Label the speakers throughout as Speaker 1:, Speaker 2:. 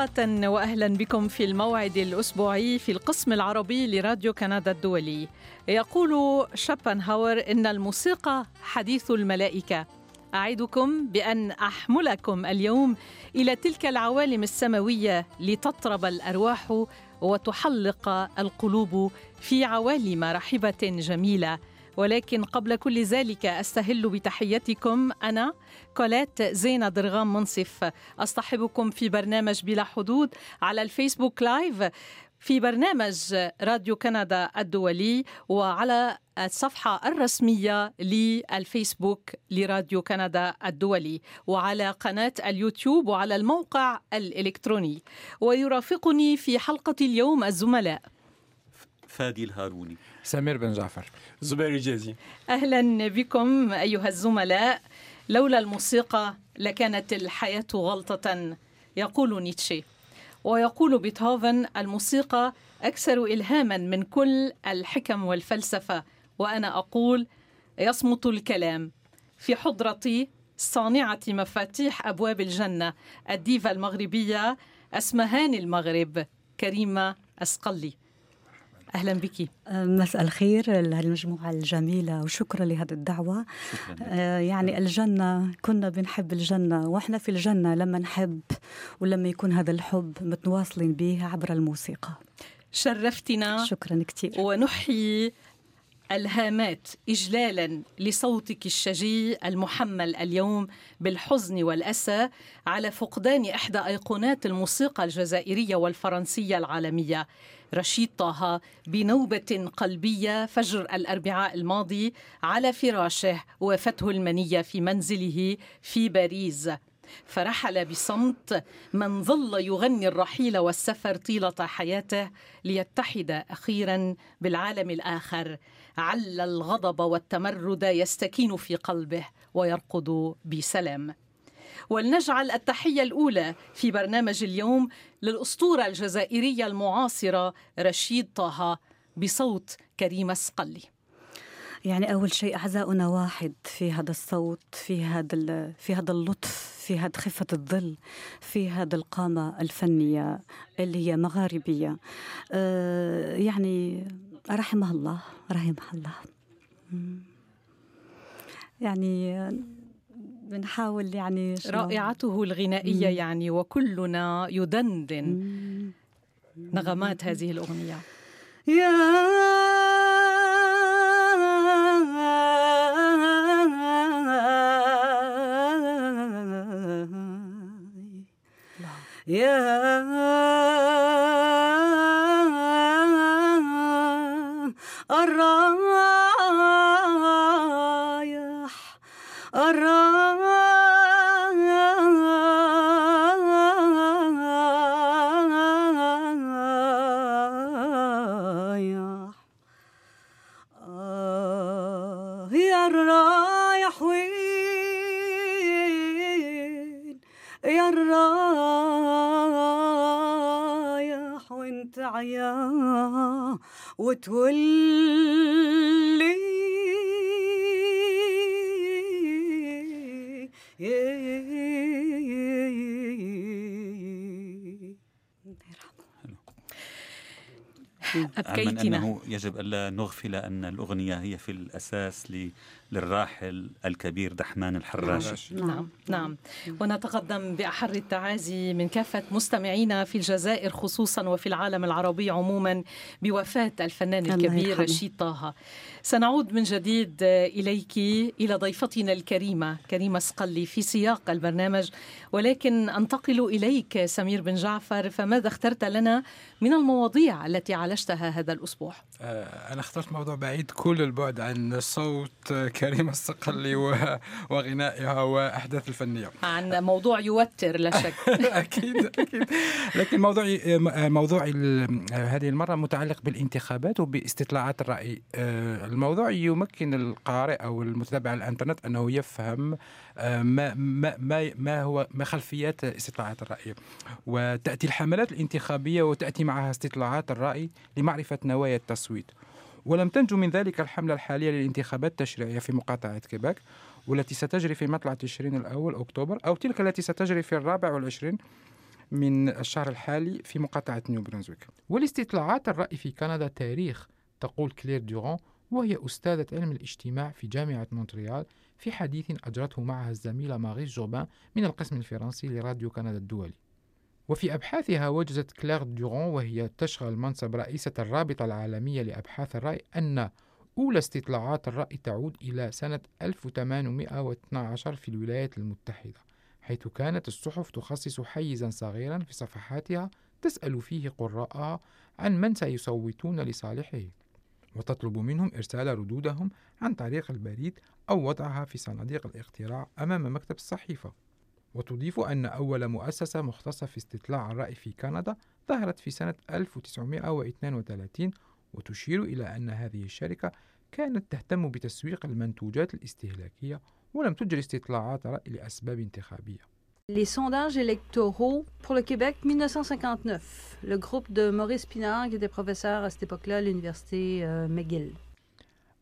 Speaker 1: وأهلا بكم في الموعد الأسبوعي في القسم العربي لراديو كندا الدولي. يقول شوبنهاور إن الموسيقى حديث الملائكة. أعدكم بأن أحملكم اليوم إلى تلك العوالم السماوية لتطرب الأرواح وتحلق القلوب في عوالم رحبة جميلة. ولكن قبل كل ذلك أستهل بتحيتكم أنا كوليت زينة درغام منصف. أصطحبكم في برنامج بلا حدود على الفيسبوك لايف في برنامج راديو كندا الدولي وعلى الصفحة الرسمية للفيسبوك لراديو كندا الدولي وعلى قناة اليوتيوب وعلى الموقع الإلكتروني. ويرافقني في حلقة اليوم الزملاء.
Speaker 2: فادي الهاروني.
Speaker 3: سمير بن جعفر.
Speaker 4: زبير جازي
Speaker 1: أهلا بكم أيها الزملاء. لولا الموسيقى لكانت الحياة غلطة يقول نيتشه. ويقول بيتهوفن الموسيقى أكثر إلهاما من كل الحكم والفلسفة. وأنا أقول يصمت الكلام. في حضرتي صانعة مفاتيح أبواب الجنة الديفا المغربية أسمهان المغرب كريمة أسقلي. أهلا بك.
Speaker 5: مساء الخير للمجموعة الجميلة وشكرا لهذه الدعوة. شكرا آه يعني الجنة كنا بنحب الجنة وإحنا في الجنة لما نحب ولما يكون هذا الحب متواصلين به عبر الموسيقى.
Speaker 1: شرفتنا.
Speaker 5: شكرا كثير
Speaker 1: ونحيي الهامات اجلالا لصوتك الشجي المحمل اليوم بالحزن والأسى على فقدان إحدى أيقونات الموسيقى الجزائرية والفرنسية العالمية. رشيد طه بنوبة قلبية فجر الأربعاء الماضي على فراشه وافته المنية في منزله في باريس. فرحل بصمت من ظل يغني الرحيل والسفر طيلة حياته ليتحد أخيرا بالعالم الآخر. عل الغضب والتمرد يستكين في قلبه ويرقد بسلام. ولنجعل التحية الأولى في برنامج اليوم للأسطورة الجزائرية المعاصرة رشيد طه بصوت كريمه سقلي
Speaker 5: يعني أول شيء أعزاؤنا واحد في هذا الصوت في هذا في هذا اللطف في هذا خفة الظل في هذا القامة الفنية اللي هي مغاربية. آه يعني رحمه الله رحمه الله. يعني بنحاول يعني
Speaker 1: رائعته الغنائية مم. يعني وكلنا يدندن نغمات هذه الأغنية.
Speaker 5: يا يا وتولي
Speaker 1: أبكيتنا
Speaker 2: أنه يجب ألا نغفل أن الأغنية هي في الأساس للراحل الكبير دحمان الحراش.
Speaker 1: نعم. نعم, نعم. ونتقدم بأحر التعازي من كافة مستمعينا في الجزائر خصوصا وفي العالم العربي عموما بوفاة الفنان الكبير رشيد طه. سنعود من جديد إليك إلى ضيفتنا الكريمة كريمة سقلي في سياق البرنامج. ولكن أنتقل إليك سمير بن جعفر فماذا اخترت لنا من المواضيع التي عالجتها هذا الأسبوع؟
Speaker 3: أنا اخترت موضوع بعيد كل البعد عن صوت كريمة الصقلي وغنائها وأحداث الفنية.
Speaker 1: عن موضوع يوتر لا شك.
Speaker 3: أكيد أكيد. لكن موضوع موضوع هذه المرة متعلق بالانتخابات وباستطلاعات الرأي. الموضوع يمكن القارئ أو المتابع على الإنترنت أنه يفهم ما ما ما, هو ما خلفيات استطلاعات الرأي. وتأتي الحملات الانتخابية وتأتي معها استطلاعات الرأي لمعرفة نوايا التصويت. ولم تنجو من ذلك الحملة الحالية للانتخابات التشريعية في مقاطعة كيباك والتي ستجري في مطلع تشرين الأول أكتوبر أو تلك التي ستجري في الرابع والعشرين من الشهر الحالي في مقاطعة نيو برنزويك والاستطلاعات الرأي في كندا تاريخ تقول كلير دوران وهي أستاذة علم الاجتماع في جامعة مونتريال في حديث أجرته معها الزميلة ماريس جوبان من القسم الفرنسي لراديو كندا الدولي. وفي أبحاثها وجدت كلير دوران وهي تشغل منصب رئيسة الرابطة العالمية لأبحاث الرأي أن أولى استطلاعات الرأي تعود إلى سنة 1812 في الولايات المتحدة حيث كانت الصحف تخصص حيزا صغيرا في صفحاتها تسأل فيه قراءها عن من سيصوتون لصالحه. وتطلب منهم إرسال ردودهم عن طريق البريد أو وضعها في صناديق الاقتراع أمام مكتب الصحيفة. وتضيف أن أول مؤسسة مختصة في استطلاع الرأي في كندا ظهرت في سنة 1932 وتشير إلى أن هذه الشركة كانت تهتم بتسويق المنتوجات الاستهلاكية ولم تجري استطلاعات رأي لأسباب انتخابية.
Speaker 4: Les sondages électoraux pour le Québec 1959, le groupe de Maurice Pinard qui était professeur à cette époque-là à l'université euh, McGill.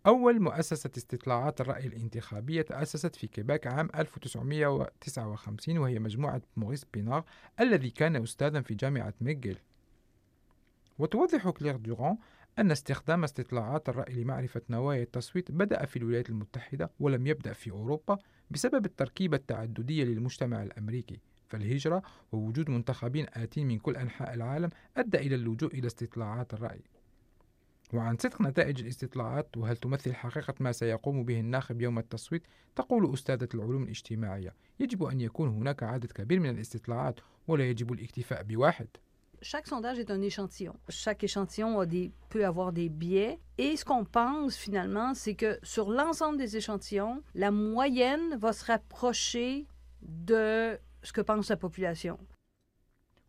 Speaker 3: أول مؤسسة استطلاعات الرأي الانتخابية تأسست في كيباك عام 1959 وهي مجموعة موريس بينار الذي كان أستاذا في جامعة ميغيل وتوضح كلير دوران أن استخدام استطلاعات الرأي لمعرفة نوايا التصويت بدأ في الولايات المتحدة ولم يبدأ في أوروبا بسبب التركيبة التعددية للمجتمع الأمريكي. فالهجرة ووجود منتخبين آتين من كل أنحاء العالم أدى إلى اللجوء إلى استطلاعات الرأي. وعن صدق نتائج الاستطلاعات وهل تمثل حقيقة ما سيقوم به الناخب يوم التصويت تقول أستاذة العلوم الاجتماعية يجب أن يكون هناك عدد كبير من الاستطلاعات ولا يجب الاكتفاء بواحد.
Speaker 4: Chaque sondage est un échantillon. Chaque échantillon a des, peut avoir des biais. Et ce qu'on pense finalement, c'est que sur l'ensemble des échantillons, la moyenne va se rapprocher de ce que pense la population.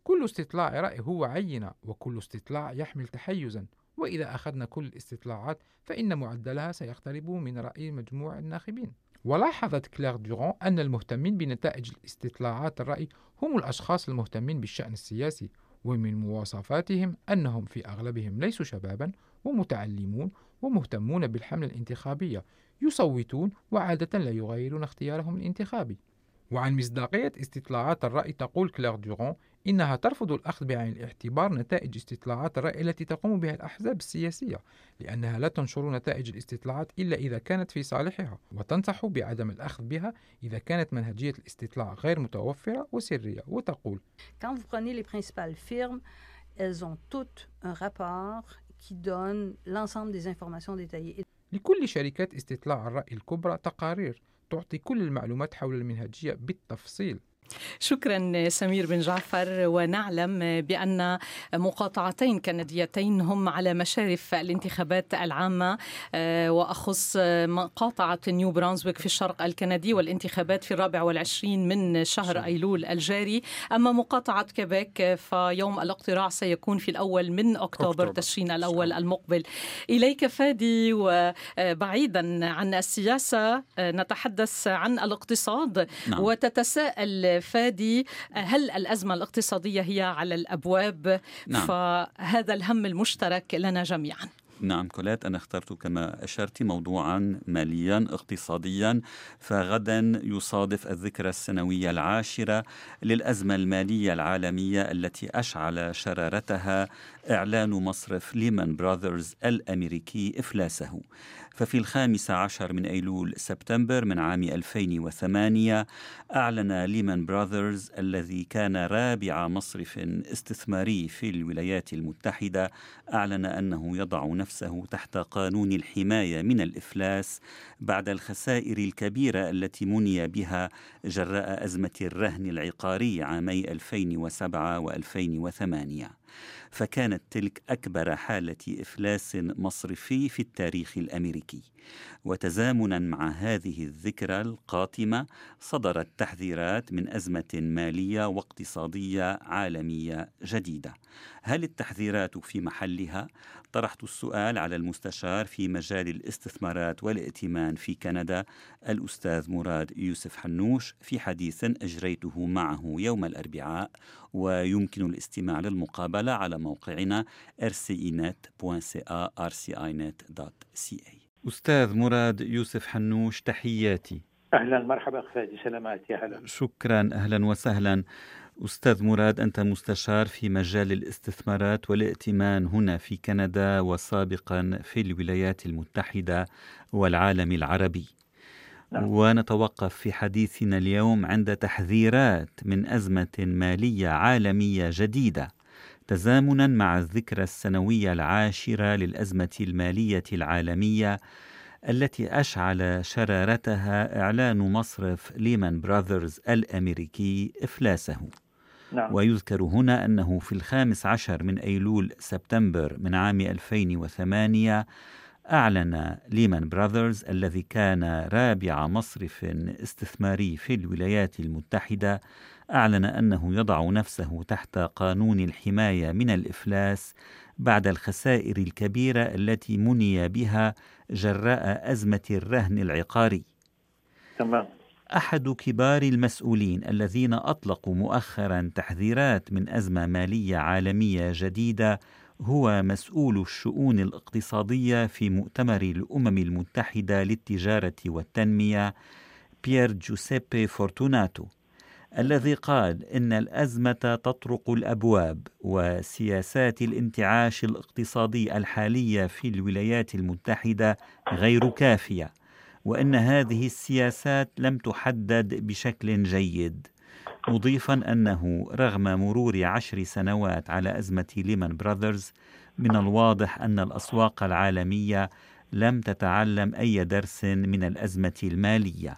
Speaker 3: كل استطلاع رأي هو عينة وكل استطلاع يحمل تحيزا وإذا أخذنا كل الاستطلاعات فإن معدلها سيقترب من رأي مجموع الناخبين ولاحظت كلير دوران أن المهتمين بنتائج الاستطلاعات الرأي هم الأشخاص المهتمين بالشأن السياسي ومن مواصفاتهم أنهم في أغلبهم ليسوا شبابا ومتعلمون ومهتمون بالحملة الانتخابية يصوتون وعادة لا يغيرون اختيارهم الانتخابي. وعن مصداقية استطلاعات الرأي تقول كلير دوران إنها ترفض الأخذ بعين الاعتبار نتائج استطلاعات الرأي التي تقوم بها الأحزاب السياسية لأنها لا تنشر نتائج الاستطلاعات إلا إذا كانت في صالحها وتنصح بعدم الأخذ بها إذا كانت منهجية الاستطلاع غير متوفرة وسرية وتقول
Speaker 4: Quand vous prenez les principales firmes, elles ont toutes un rapport qui donne l'ensemble des informations détaillées.
Speaker 3: لكل شركات استطلاع الرأي الكبرى تقارير تعطي كل المعلومات حول المنهجية بالتفصيل
Speaker 1: شكرا سمير بن جعفر. ونعلم بأن مقاطعتين كنديتين هم على مشارف الانتخابات العامة. آه، وأخص مقاطعة نيو برانزويك في الشرق الكندي والانتخابات في الرابع والعشرين من شهر أيلول الجاري. أما مقاطعة كيبيك فيوم الاقتراع سيكون في الأول من أكتوبر, أكتوبر. تشرين الأول المقبل. إليك فادي وبعيدا عن السياسة نتحدث عن الاقتصاد. نعم. وتتساءل فادي هل الأزمة الاقتصادية هي على الأبواب؟ نعم. فهذا الهم المشترك لنا جميعا.
Speaker 2: نعم كولات أنا اخترت كما أشرت موضوعا ماليا اقتصاديا. فغدا يصادف الذكرى السنوية العاشرة للأزمة المالية العالمية التي أشعل شرارتها إعلان مصرف ليمان براذرز الأمريكي إفلاسه. ففي الخامس عشر من أيلول سبتمبر من عام 2008 أعلن ليمان براذرز الذي كان رابع مصرف استثماري في الولايات المتحدة أعلن أنه يضع نفسه تحت قانون الحماية من الإفلاس بعد الخسائر الكبيرة التي مني بها جراء أزمة الرهن العقاري عامي 2007 و2008 فكانت تلك أكبر حالة إفلاس مصرفي في التاريخ الأمريكي. وتزامنا مع هذه الذكرى القاتمة صدرت تحذيرات من أزمة مالية واقتصادية عالمية جديدة. هل التحذيرات في محلها؟ طرحت السؤال على المستشار في مجال الاستثمارات والائتمان في كندا الأستاذ مراد يوسف حنوش في حديث أجريته معه يوم الأربعاء ويمكن الاستماع للمقابلة على موقعنا rcinet.ca rcinet.ca أستاذ مراد يوسف حنوش تحياتي.
Speaker 6: أهلا مرحبا فادي سلامات يا هلا
Speaker 2: شكرا أهلا وسهلا. أستاذ مراد أنت مستشار في مجال الاستثمارات والائتمان هنا في كندا وسابقا في الولايات المتحدة والعالم العربي نعم. ونتوقف في حديثنا اليوم عند تحذيرات من أزمة مالية عالمية جديدة تزامنا مع الذكرى السنوية العاشرة للأزمة المالية العالمية التي أشعل شرارتها إعلان مصرف ليمان براذرز الأمريكي إفلاسه نعم. ويذكر هنا أنه في الخامس عشر من أيلول سبتمبر من عام 2008 أعلن ليمان براذرز الذي كان رابع مصرف استثماري في الولايات المتحدة أعلن أنه يضع نفسه تحت قانون الحماية من الإفلاس بعد الخسائر الكبيرة التي مني بها جراء أزمة الرهن العقاري.
Speaker 6: تمام.
Speaker 2: أحد كبار المسؤولين الذين أطلقوا مؤخرا تحذيرات من أزمة مالية عالمية جديدة هو مسؤول الشؤون الاقتصادية في مؤتمر الأمم المتحدة للتجارة والتنمية بيير جوسيبي فورتوناتو الذي قال إن الأزمة تطرق الأبواب وسياسات الانتعاش الاقتصادي الحالية في الولايات المتحدة غير كافية. وأن هذه السياسات لم تحدد بشكل جيد مضيفا أنه رغم مرور عشر سنوات على أزمة ليمان براذرز من الواضح أن الأسواق العالمية لم تتعلم أي درس من الأزمة المالية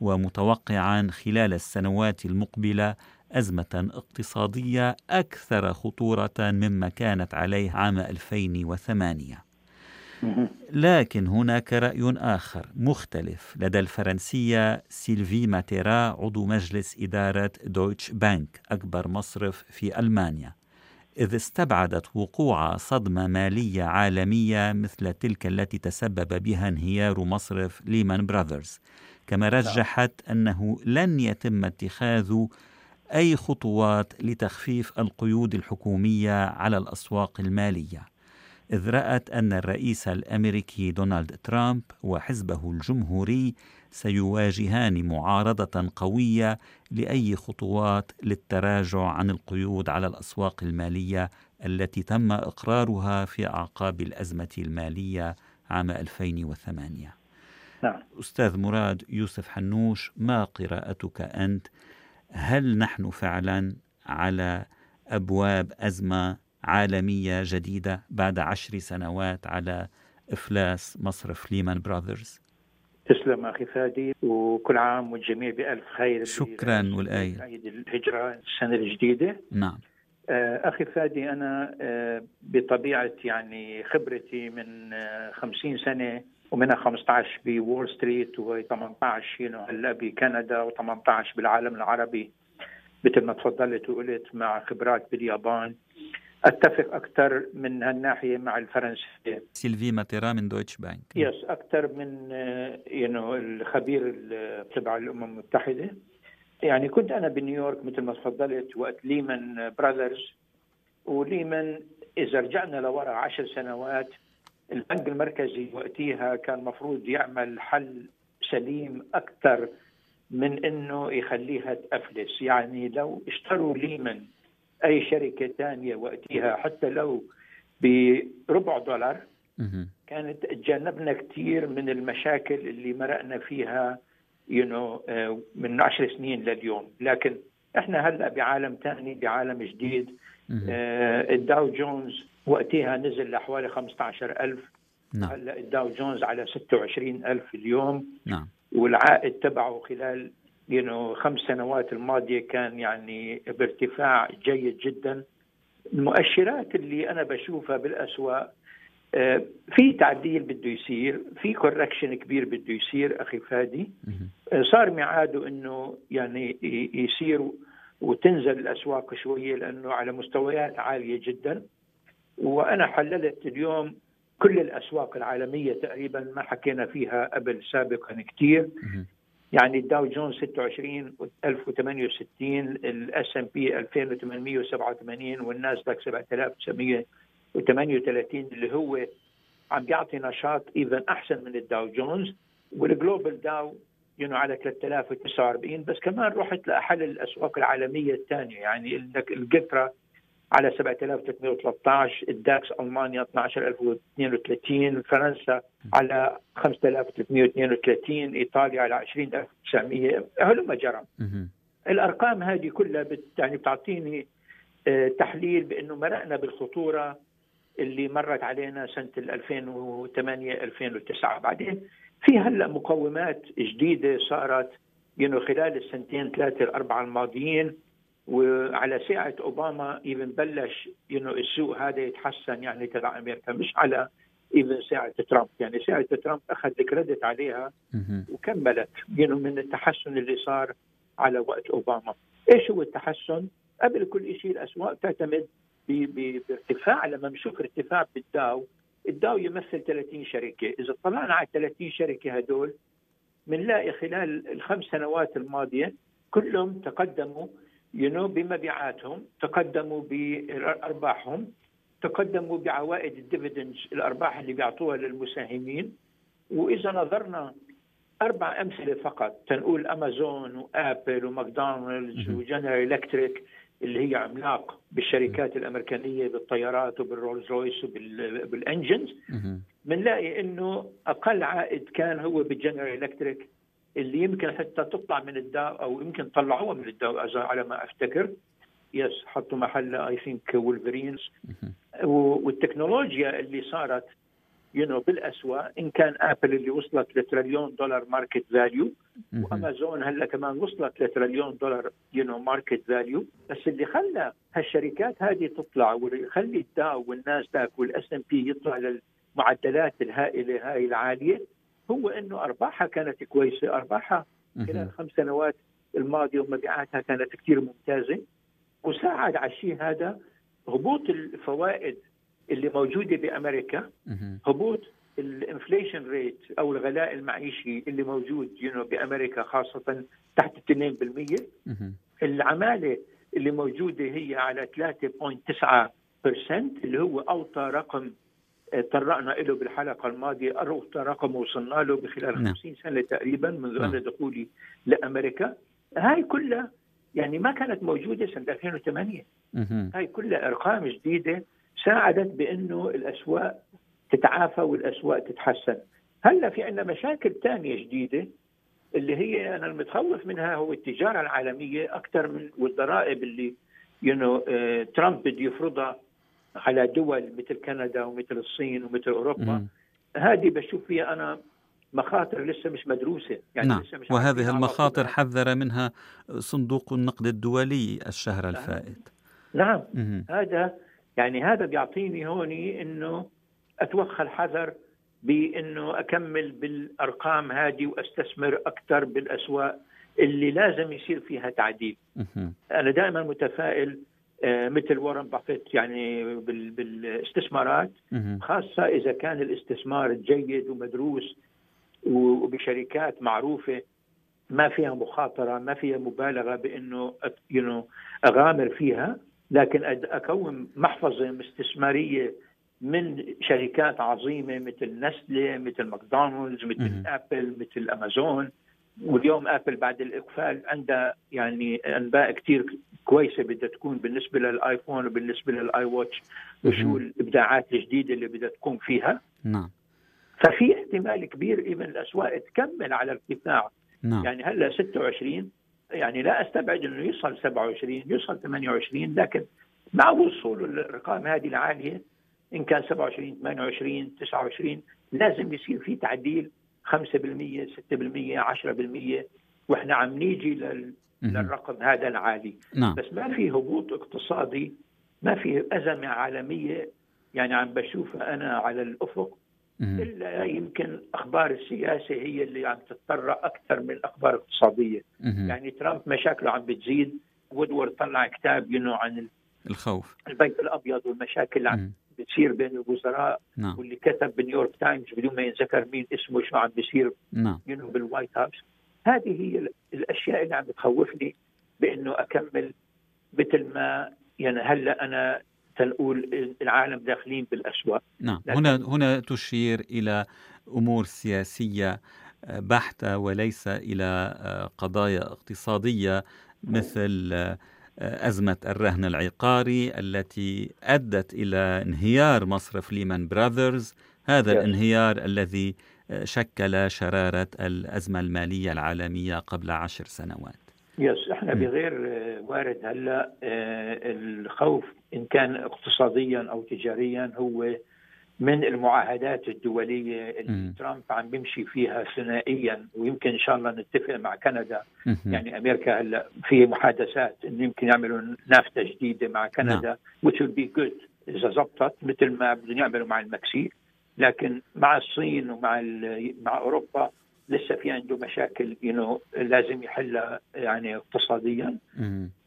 Speaker 2: ومتوقعا خلال السنوات المقبلة أزمة اقتصادية أكثر خطورة مما كانت عليه عام 2008 لكن هناك رأي آخر مختلف لدى الفرنسية سيلفي ماتيرا عضو مجلس إدارة دويتش بانك أكبر مصرف في ألمانيا. إذ استبعدت وقوع صدمة مالية عالمية مثل تلك التي تسبب بها انهيار مصرف ليمان براذرز. كما نعم. رجحت أنه لن يتم اتخاذ أي خطوات لتخفيف القيود الحكومية على الأسواق المالية. إذ رأت أن الرئيس الأمريكي دونالد ترامب وحزبه الجمهوري سيواجهان معارضة قوية لأي خطوات للتراجع عن القيود على الأسواق المالية التي تم إقرارها في أعقاب الأزمة المالية عام 2008 نعم. أستاذ مراد يوسف حنوش ما قراءتك أنت هل نحن فعلا على أبواب أزمة عالمية جديدة بعد عشر سنوات على إفلاس مصرف ليمان براذرز
Speaker 6: تسلم أخي فادي وكل عام والجميع بألف خير
Speaker 2: شكرا والآية.
Speaker 6: عيد الهجرة السنة الجديدة.
Speaker 2: نعم.
Speaker 6: آه، أخي فادي أنا آه، بطبيعة يعني خبرتي من آه، خمسين سنة ومنها 15 بول ستريت و18 هلأ بكندا و18 بالعالم العربي. مثل ما تفضلت وقلت مع خبرات باليابان. أتفق أكثر من هالناحية مع الفرنسية.
Speaker 2: سيلفي ماتيرا من دويتش بانك.
Speaker 6: yes أكثر من you الخبير تبع الأمم المتحدة. يعني كنت أنا بنيويورك مثل ما تفضلت وقت ليمان براذرز وليمان إذا رجعنا لورا عشر سنوات البنك المركزي وقتها كان مفروض يعمل حل سليم أكثر من إنه يخليها تأفلس. يعني لو اشتروا ليمان أي شركة ثانية وقتها حتى لو بربع دولار. كانت تجنبنا كثير من المشاكل اللي مرقنا فيها يو you know, uh, من عشر سنين لليوم. لكن إحنا هلأ بعالم ثاني بعالم جديد. uh, الداو جونز وقتها نزل لحوالي 15000 نعم. هلأ الداو جونز على 26000 اليوم.
Speaker 2: نعم.
Speaker 6: والعائد تبعه خلال ينو خمس سنوات الماضية كان يعني بارتفاع جيد جدا. المؤشرات اللي أنا بشوفها بالأسواق آه، في تعديل بده يصير في كوركشن كبير بده يصير أخي فادي. آه، صار ميعاده إنه يعني يصير وتنزل الأسواق شوية لأنه على مستويات عالية جدا. وأنا حللت اليوم كل الأسواق العالمية تقريبا ما حكينا فيها قبل سابقا كثير يعني الداو جونز 26 1068 ال S&P 2887 والناسداك 7938 اللي هو عم بيعطي نشاط even أحسن من الداو جونز. وال Global Dow you know على 3049 بس كمان رحت لأحد الأسواق العالمية الثانية يعني عندك انجلترا على 7313 الداكس ألمانيا 12032 فرنسا على 5332 إيطاليا على 20900 هلما جرى الأرقام هذه كلها بت يعني بتعطيني آه، تحليل بأنه مرقنا بالخطورة اللي مرت علينا سنة 2008 2009 بعدين في هلأ مقومات جديدة صارت ينو خلال السنتين ثلاثة الأربعة الماضيين وعلى ساعة أوباما إيفن بلش ينو السوق هذا يتحسن يعني تبع أمريكا مش على إيفن ساعة ترامب. يعني ساعة ترامب أخذ الكريدت عليها وكملت ينو من التحسن اللي صار على وقت أوباما. إيش هو التحسن؟ قبل كل شيء الأسواق تعتمد بارتفاع لما بنشوف ارتفاع بالداو الداو يمثل 30 شركة. إذا طلعنا على 30 شركة هدول بنلاقي خلال الخمس سنوات الماضية كلهم تقدموا ينو بمبيعاتهم تقدموا بأرباحهم تقدموا بعوائد ال dividends الأرباح اللي بيعطوها للمساهمين. وإذا نظرنا أربع أمثلة فقط تنقول أمازون وآبل وماكدونالدز وجنرال إلكتريك اللي هي عملاق بالشركات الأمريكانية بالطيارات وبالرولز رويس وبال engines بنلاقي إنه أقل عائد كان هو بالجنرال إلكتريك اللي يمكن حتى تطلع من الداو أو يمكن طلعوها من الداو على ما أفتكر. yes حطوا محلها I think Walgreens والتكنولوجيا اللي صارت you know بالاسواق إن كان ابل اللي وصلت لتريليون دولار market value وأمازون هلأ كمان وصلت لتريليون دولار you know market value بس اللي خلى هالشركات هذه تطلع واللي يخلي الداو والناسداك وال S&P يطلع للمعدلات الهائلة هاي العالية هو إنه أرباحها كانت كويسة أرباحها خلال الخمس سنوات الماضية ومبيعاتها كانت كثير ممتازة. وساعد على الشيء هذا هبوط الفوائد اللي موجودة بأمريكا هبوط ال inflation rate أو الغلاء المعيشي اللي موجود you بأمريكا خاصة تحت 2% العمالة اللي موجودة هي على 3.9% اللي هو أوطى رقم تطرقنا له بالحلقة الماضية أوطى رقم وصلنا له بخلال 50 نعم. سنة تقريبا منذ نعم. دخولي لأمريكا هاي كلها يعني ما كانت موجودة سنة 2008 هاي كلها أرقام جديدة ساعدت بأنه الأسواق تتعافى والأسواق تتحسن هلأ في عندنا مشاكل ثانية جديدة اللي هي أنا المتخوف منها هو التجارة العالمية أكثر من والضرائب اللي you know ترامب بده يفرضها على دول مثل كندا ومثل الصين ومثل أوروبا هذه بشوف فيها أنا مخاطر لسه مش مدروسة.
Speaker 2: يعني نعم. لسه مش وهذه المخاطر حذر منها صندوق النقد الدولي الشهر الفائت.
Speaker 6: نعم. مم. هذا يعني هذا بيعطيني هون إنه أتوخى الحذر بإنه أكمل بالأرقام هذه وأستثمر أكثر بالأسواق اللي لازم يصير فيها تعديل. أنا دائما متفائل مثل وارن بافيت يعني بالاستثمارات. خاصة إذا كان الاستثمار جيد ومدروس وبشركات معروفة ما فيها مخاطرة ما فيها مبالغة بإنه you أغامر فيها. لكن أكون محفظة استثماريه من شركات عظيمة مثل نستله مثل ماكدونالدز مثل أبل مثل أمازون. واليوم أبل بعد الإقفال عندها يعني أنباء كثير كويسة بدها تكون بالنسبة للآيفون وبالنسبة للاي واتش وشو الإبداعات الجديدة اللي بدها تكون فيها.
Speaker 2: نعم.
Speaker 6: ففي احتمال كبير إيفن الأسواق تكمل على ارتفاع. نعم. يعني هلأ 26 يعني لا أستبعد إنه يوصل 27 يوصل 28 لكن مع وصول الارقام هذه العالية إن كان 27 28 29 لازم يصير في تعديل 5% 6% 10% وإحنا عم نيجي لل للرقم هذا العالي.
Speaker 2: نعم.
Speaker 6: بس ما في هبوط اقتصادي ما في أزمة عالمية يعني عم بشوفها أنا على الأفق. إلا يمكن أخبار السياسة هي اللي عم تتطرق أكثر من الأخبار الاقتصادية يعني ترامب مشاكله عم بتزيد. وودورد طلع كتاب you know عن
Speaker 2: الخوف.
Speaker 6: البيت الأبيض والمشاكل اللي عم بتصير بين الوزراء
Speaker 2: نعم.
Speaker 6: واللي كتب بنيويورك تايمز بدون ما ينذكر مين اسمه شو عم بيصير
Speaker 2: نعم.
Speaker 6: you know بال White House. هذه هي الأشياء اللي عم بتخوفني بإنه أكمل مثل ما يعني هلأ أنا تنقول العالم داخلين بالاسواق
Speaker 2: نعم هنا هنا تشير إلى أمور سياسية بحتة وليس إلى قضايا اقتصادية مثل أزمة الرهن العقاري التي أدت إلى انهيار مصرف ليمان براذرز هذا. الانهيار الذي شكل شرارة الأزمة المالية العالمية قبل عشر سنوات.
Speaker 6: يس إحنا بغير وارد هلأ الخوف إن كان اقتصاديا أو تجاريا هو من المعاهدات الدولية اللي ترامب عم بيمشي فيها ثنائيا ويمكن إن شاء الله نتفق مع كندا. يعني أمريكا هلأ في محادثات إنه يمكن يعملوا نافتا جديدة مع كندا which will be good إذا زبطت مثل ما بدهم يعملوا مع المكسيك. لكن مع الصين ومع مع أوروبا لسه في عنده مشاكل know, لازم يحلها يعني اقتصاديا.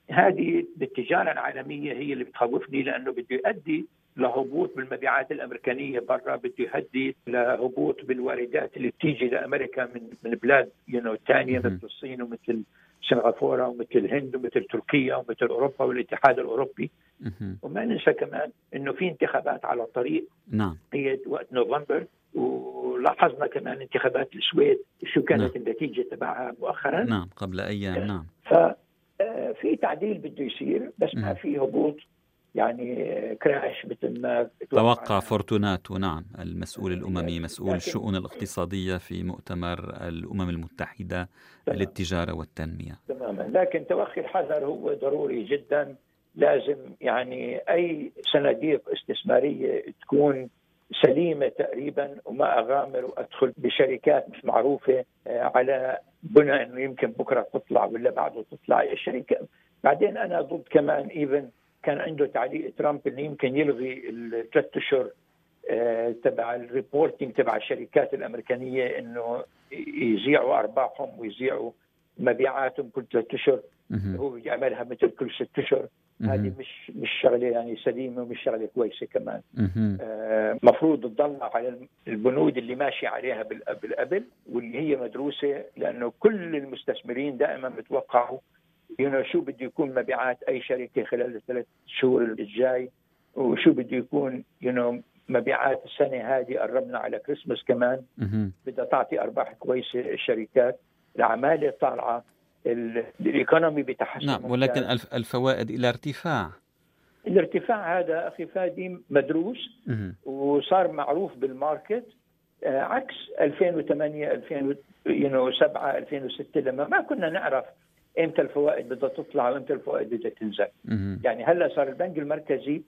Speaker 6: هذه بالتجارة العالمية هي اللي بتخوفني لأنه بده يؤدي لهبوط بالمبيعات الأمريكانية برا بده يهدي لهبوط بالواردات اللي بتيجي لأمريكا من من بلاد you know ثانية مثل الصين ومثل سنغافورة ومثل الهند ومثل تركيا ومثل أوروبا والاتحاد الأوروبي. وما ننسى كمان إنه في انتخابات على الطريق.
Speaker 2: نعم.
Speaker 6: هي وقت نوفمبر ولاحظنا كمان انتخابات السويد شو كانت نعم. النتيجة تبعها مؤخرا.
Speaker 2: نعم قبل أيام نعم.
Speaker 6: ف في تعديل بده يصير بس ما في هبوط. يعني كراش مثل ما
Speaker 2: توقع فورتوناتو نعم المسؤول الأممي مسؤول الشؤون الاقتصادية في مؤتمر الأمم المتحدة تمام. للتجارة والتنمية.
Speaker 6: تماما. لكن توخي الحذر هو ضروري جدا. لازم يعني أي صناديق استثمارية تكون سليمة تقريبا وما أغامر وأدخل بشركات مش معروفة على بناء إنه يمكن بكرة تطلع ولا بعده تطلع. الشركة بعدين أنا ضد كمان even كان عنده تعليق ترامب إنه يمكن يلغي الثلاث أشهر تبع ال reporting تبع الشركات الأمريكانية إنه يذيعوا أرباحهم ويذيعوا مبيعاتهم كل ثلاث أشهر. هو يعملها مثل كل ست أشهر. هذه مش مش شغلة يعني سليمة ومش شغلة كويسة كمان. المفروض آه تضل على البنود اللي ماشي عليها بالقبل واللي هي مدروسة لأنه كل المستثمرين دائما بتوقعوا you شو بده يكون مبيعات أي شركة خلال الثلاث شهور الجاي؟ وشو بده يكون you know مبيعات السنة هذه قربنا على كريسماس كمان؟ بدها تعطي أرباح كويسة الشركات. العمالة طالعة. الايكونومي بتحسن
Speaker 2: نعم ولكن الفوائد إلى ارتفاع.
Speaker 6: الارتفاع هذا أخي فادي مدروس. وصار معروف بالماركت. عكس 2008 2007 2006 لما ما كنا نعرف إمتى الفوائد بدها تطلع وإمتى الفوائد بدها تنزل. يعني هلأ صار البنك المركزي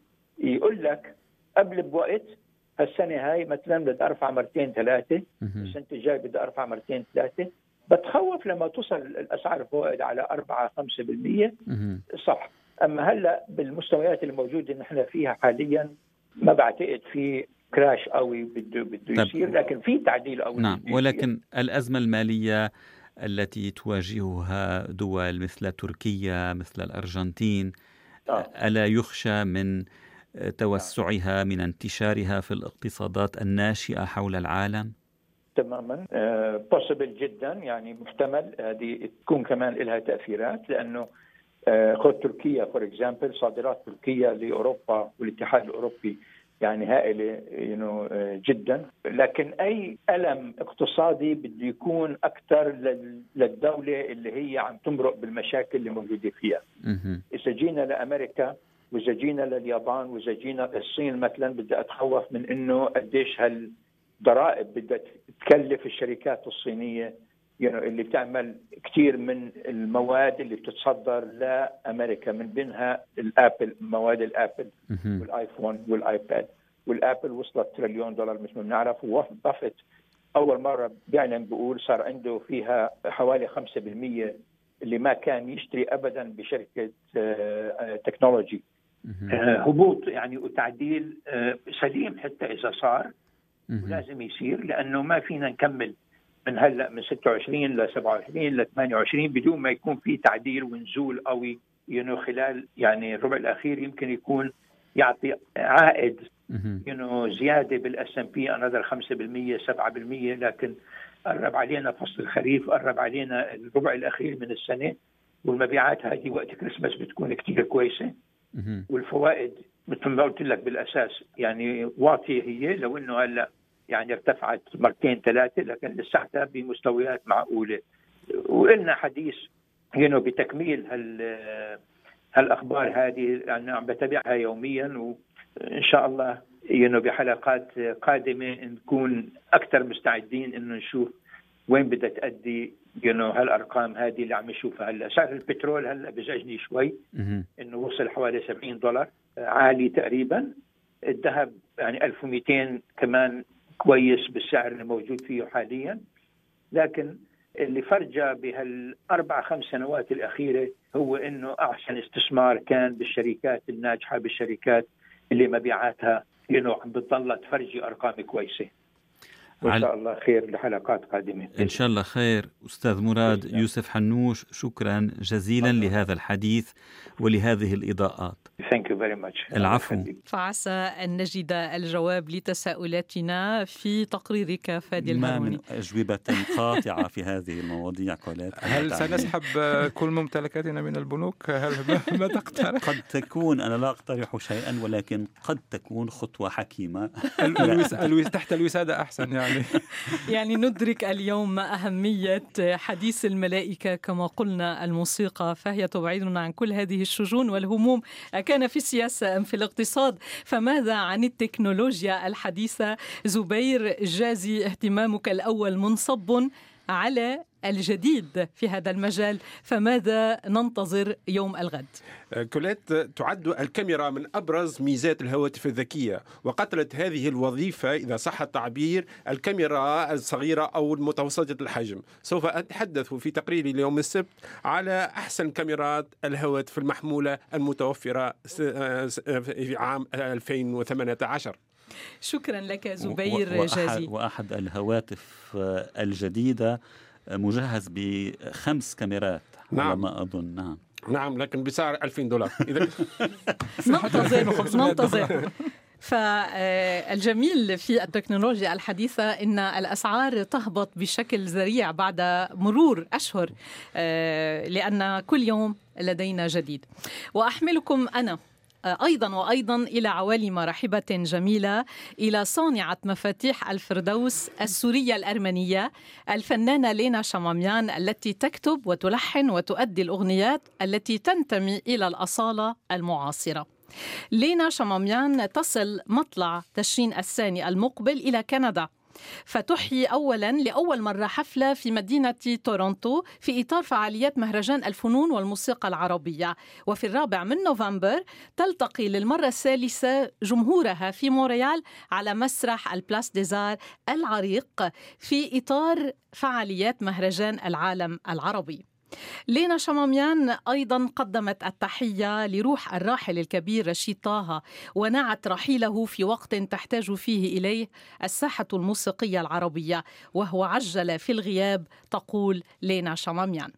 Speaker 6: يقول لك قبل بوقت هالسنة هاي مثلا بدي أرفع مرتين ثلاثة السنة الجاي بدي أرفع مرتين ثلاثة. بتخوف لما توصل الأسعار الفوائد على 4 5% صح. أما هلأ بالمستويات الموجودة نحن فيها حاليا ما بعتقد في كراش قوي بده بده يصير لكن في تعديل قوي
Speaker 2: نعم ولكن الأزمة المالية التي تواجهها دول مثل تركيا مثل الأرجنتين آه. ألا يخشى من توسعها من انتشارها في الاقتصادات الناشئة حول العالم؟
Speaker 6: تماما possible جدا يعني محتمل هذه تكون كمان لها تأثيرات لأنه خذ تركيا for example صادرات تركيا لأوروبا والاتحاد الأوروبي يعني هائلة you جدا. لكن أي ألم اقتصادي بده يكون أكثر للدولة اللي هي عم تمرق بالمشاكل اللي موجودة فيها. إذا جينا لأمريكا وإذا جينا لليابان وإذا جينا للصين مثلا بدي أتخوف من إنه قديش هالضرائب بدها تكلف الشركات الصينية اللي بتعمل كثير من المواد اللي بتتصدر لأمريكا من بينها الآبل مواد الآبل والآيفون والآيباد. والآبل وصلت تريليون دولار مثل ما بنعرف وبافت أول مرة بيعلن بيقول صار عنده فيها حوالي 5% اللي ما كان يشتري ابدا بشركة تكنولوجي. هبوط يعني وتعديل سليم حتى إذا صار. ولازم يصير لأنه ما فينا نكمل من هلأ من 26 ل 27 ل 28 بدون ما يكون في تعديل ونزول قوي ينو خلال يعني الربع الأخير يمكن يكون يعطي عائد you know زيادة بال S&P another 5% 7% لكن قرب علينا فصل الخريف قرب علينا الربع الأخير من السنة والمبيعات هذه وقت كريسماس بتكون كثير كويسة. والفوائد مثل ما قلت لك بالأساس يعني واطية هي لو إنه هلأ يعني ارتفعت مرتين ثلاثة لكن لساتها بمستويات معقولة. وإلنا حديث يعني بتكميل هال هالأخبار هذه أنا عم بتابعها يوميا وإن شاء الله يعني بحلقات قادمة نكون أكثر مستعدين إنه نشوف وين بدها تؤدي يعني هالأرقام هذه اللي عم نشوفها هلأ. سعر البترول هلأ بزعجني شوي إنه وصل حوالي 70 دولار عالي تقريبا. الذهب يعني 1200 كمان كويس بالسعر اللي موجود فيه حاليا لكن اللي فرجى بهالأربع خمس سنوات الأخيرة هو إنه أحسن استثمار كان بالشركات الناجحة بالشركات اللي مبيعاتها انه عم بتضلها تفرجي أرقام كويسة. وإن شاء الله خير لحلقات قادمة.
Speaker 2: إن شاء الله خير. أستاذ مراد يوسف حنوش شكرا جزيلا لهذا الحديث ولهذه الإضاءات.
Speaker 6: Thank you very much.
Speaker 2: العفو.
Speaker 1: فعسى أن نجد الجواب لتساؤلاتنا في تقريرك فادي
Speaker 2: ما من أجوبة قاطعة في هذه المواضيع كولات
Speaker 3: هل سنسحب كل ممتلكاتنا من البنوك؟ هل ما تقترح؟
Speaker 2: قد تكون أنا لا أقترح شيئا ولكن قد تكون خطوة حكيمة.
Speaker 3: الوس... الوس... تحت الوسادة أحسن يعني.
Speaker 1: يعني. ندرك اليوم أهمية حديث الملائكة كما قلنا الموسيقى فهي تبعدنا عن كل هذه الشجون والهموم. كان في السياسة أم في الاقتصاد؟ فماذا عن التكنولوجيا الحديثة؟ زبير جازي اهتمامك الأول منصب. على الجديد في هذا المجال فماذا ننتظر يوم الغد؟
Speaker 7: كوليت تعد الكاميرا من أبرز ميزات الهواتف الذكية وقتلت هذه الوظيفة إذا صح التعبير الكاميرا الصغيرة أو المتوسطة الحجم. سوف أتحدث في تقريري اليوم السبت على أحسن كاميرات الهواتف المحمولة المتوفرة في عام 2018
Speaker 1: شكرا لك زبير
Speaker 2: وأحد,
Speaker 1: جازي.
Speaker 2: وأحد الهواتف الجديدة مجهز بخمس كاميرات على
Speaker 7: نعم.
Speaker 2: ما أظن. نعم.
Speaker 7: نعم لكن بسعر 2000 دولار. اذا
Speaker 1: ننتظر ننتظر فالجميل في التكنولوجيا الحديثة أن الأسعار تهبط بشكل ذريع بعد مرور أشهر آه، لأن كل يوم لدينا جديد. وأحملكم أنا أيضا وأيضا إلى عوالم رحبة جميلة إلى صانعة مفاتيح الفردوس السورية الأرمنية الفنانة لينا شماميان التي تكتب وتلحن وتؤدي الأغنيات التي تنتمي إلى الأصالة المعاصرة. لينا شماميان تصل مطلع تشرين الثاني المقبل إلى كندا. فتحيي اولا لأول مرة حفلة في مدينة تورونتو في إطار فعاليات مهرجان الفنون والموسيقى العربية. وفي الرابع من نوفمبر تلتقي للمرة الثالثة جمهورها في مونريال على مسرح ال Place des Arts العريق في إطار فعاليات مهرجان العالم العربي. لينا شماميان أيضا قدمت التحية لروح الراحل الكبير رشيد طه ونعت رحيله في وقت تحتاج فيه إليه الساحة الموسيقية العربية وهو عجل في الغياب تقول لينا شماميان.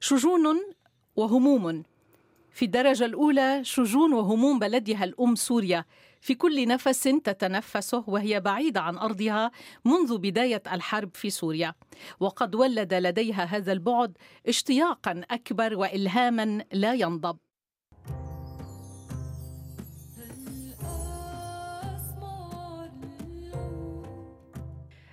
Speaker 1: شجون وهموم. في الدرجة الأولى شجون وهموم بلدها الأم سوريا. في كل نفس تتنفسه وهي بعيدة عن أرضها منذ بداية الحرب في سوريا. وقد ولد لديها هذا البعد اشتياقا أكبر وإلهاما لا ينضب.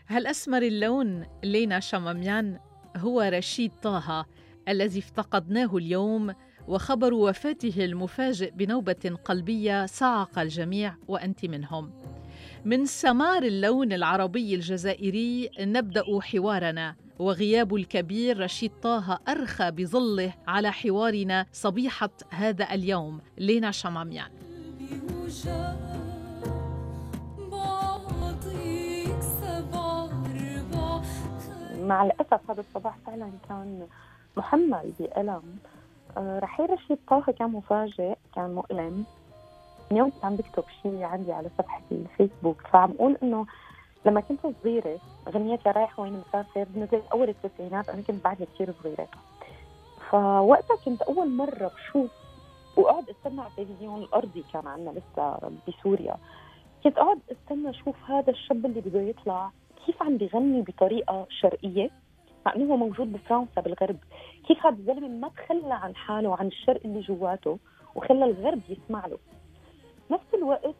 Speaker 1: هل أسمر اللون لينا شماميان هو رشيد طه الذي افتقدناه اليوم وخبر وفاته المفاجئ بنوبة قلبية صعق الجميع وأنت منهم. من سمار اللون العربي الجزائري نبدأ حوارنا وغياب الكبير رشيد طه أرخى بظله على حوارنا صبيحة هذا اليوم. لينا شماميان.
Speaker 8: مع الأسف هذا الصباح فعلا كان محمل بألم. رحيل رشيد طه كان مفاجئ كان مؤلم اليوم كان بكتب شيء عندي على صفحة الفيسبوك فعم أقول إنه لما كنت صغيرة أغنية يا رايح وين مسافر نزلت أول التسعينات أنا كنت بعدني كثير صغيرة. فوقتها كنت أول مرة بشوف وأقعد أستنى على التلفزيون الأرضي كان عندنا لسه بسوريا. كنت أقعد أستنى أشوف هذا الشاب اللي بده يطلع كيف عم بيغني بطريقة شرقية. مع انه هو موجود بفرنسا بالغرب. كيف هذا الزلمة ما تخلى عن حاله وعن الشرق اللي جواته وخلى الغرب يسمع له؟ نفس الوقت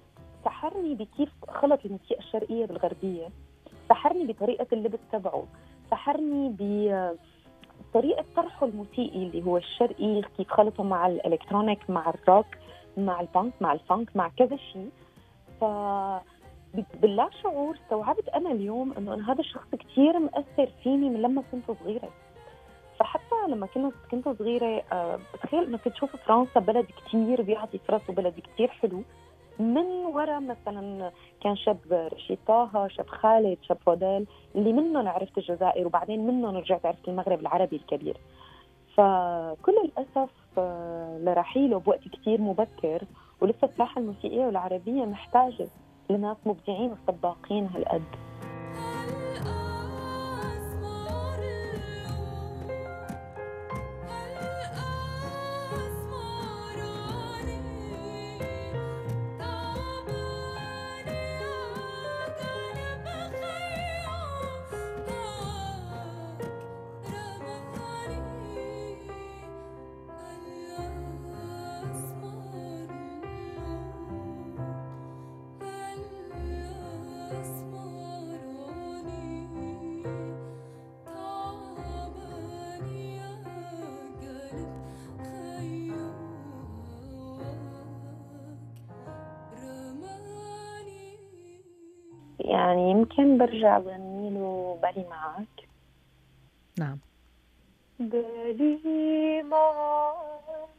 Speaker 8: سحرني بكيف خلط الموسيقى الشرقية بالغربية. سحرني بطريقة اللبس تبعه سحرني بطريقه طرحه الموسيقي اللي هو الشرقي كيف خلطه مع الإلكترونيك مع الروك مع البانك مع ال funk مع كذا شيء. فباللا شعور استوعبت أنا اليوم إنه هذا الشخص كثير مأثر فيني من لما كنت صغيرة. فحتى لما كنت كنت صغيرة أه بتخيل إنه كنت شوف فرنسا بلد كثير بيعطي فرص وبلد كثير حلو. من وراء مثلا كان شاب رشيد طه شاب خالد شاب فوديل اللي منهم عرفت الجزائر وبعدين منهم رجعت عرفت المغرب العربي الكبير. فكل الأسف آه، لرحيله بوقت كثير مبكر ولسه الساحة الموسيقية والعربية محتاجة. لناس مبدعين وسباقين هالقد. يعني يمكن برجع بغني له بالي معك.
Speaker 1: نعم.
Speaker 8: بالي معك.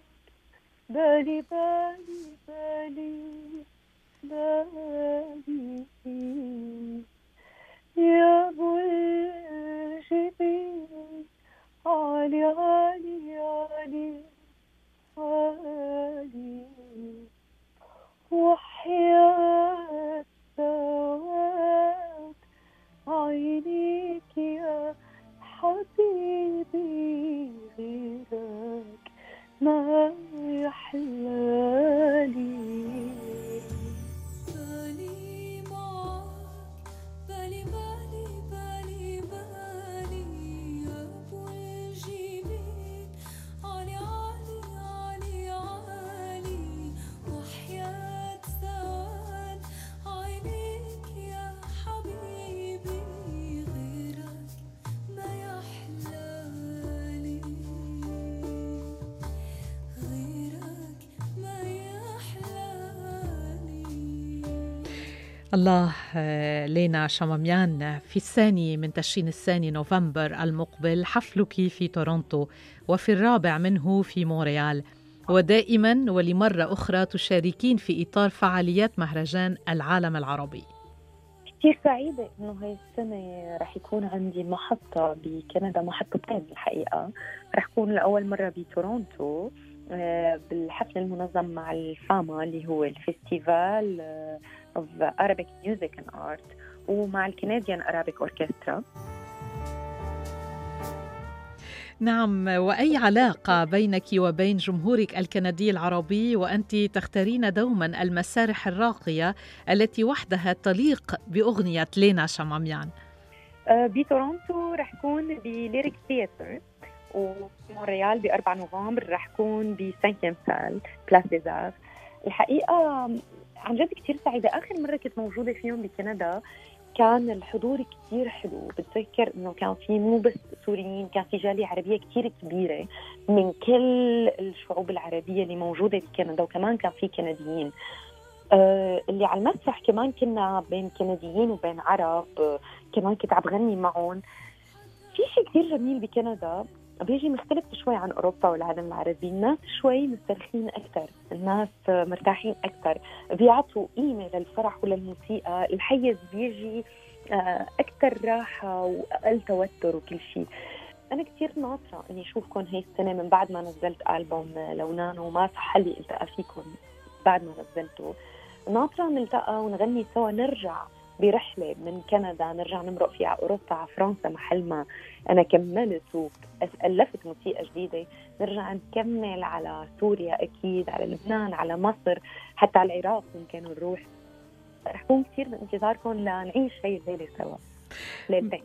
Speaker 8: بالي بالي بالي. بالي. يا الجبين علي علي علي علي وحياة سواد عينيك يا حبيبي غيرك ما يحلالي.
Speaker 1: الله آه، لينا شماميان في الثاني من تشرين الثاني نوفمبر المقبل حفلك في تورونتو وفي الرابع منه في مونريال. ودائما ولمرة أخرى تشاركين في إطار فعاليات مهرجان العالم العربي.
Speaker 8: كثير سعيدة إنه هاي السنة رح يكون عندي محطة بكندا محطتين الحقيقة. رح أكون لأول مرة بتورونتو آه، بالحفل المنظم مع ال FAMA اللي هو ال festival of Arabic Music and Art ومع ال Canadian Arabic Orchestra.
Speaker 1: نعم وأي علاقة بينك وبين جمهورك الكندي العربي؟ وأنت تختارين دوما المسارح الراقية التي وحدها تليق بأغنية لينا شماميان.
Speaker 8: آه، بتورونتو رح كون ب Lyric Theatre ومونريال ب 4 نوفمبر رح كون ب 5 سال بلاس ديزار الحقيقة عن جد كثير سعيدة. آخر مرة كنت موجودة فيهم بكندا كان الحضور كثير حلو. بتذكر إنه كان في مو بس سوريين كان في جالية عربية كثير كبيرة من كل الشعوب العربية اللي موجودة بكندا وكمان كان في كنديين. آه اللي على المسرح كمان كنا بين كنديين وبين عرب. آه كمان كنت عم بغني معهم. في شيء كثير جميل بكندا. بيجي مختلف شوي عن أوروبا والعالم العربي، الناس شوي مسترخين أكثر، الناس مرتاحين أكثر، بيعطوا قيمه للفرح وللموسيقى، الحيز بيجي أكثر راحة وأقل توتر وكل شيء. أنا كثير ناطرة إني أشوفكم هي السنة من بعد ما نزلت ألبوم لونان وما صح لي إلتقى فيكم بعد ما نزلته. ناطرة نلتقى ونغني سوا. نرجع. برحلة من كندا نرجع نمرق فيها على أوروبا على فرنسا محل ما أنا كملت وألفت موسيقى جديدة. نرجع نكمل على سوريا أكيد على لبنان على مصر حتى على العراق ممكن نروح. رح كون كثير بانتظاركم لنعيش هي الليلة سوا. ليلتين.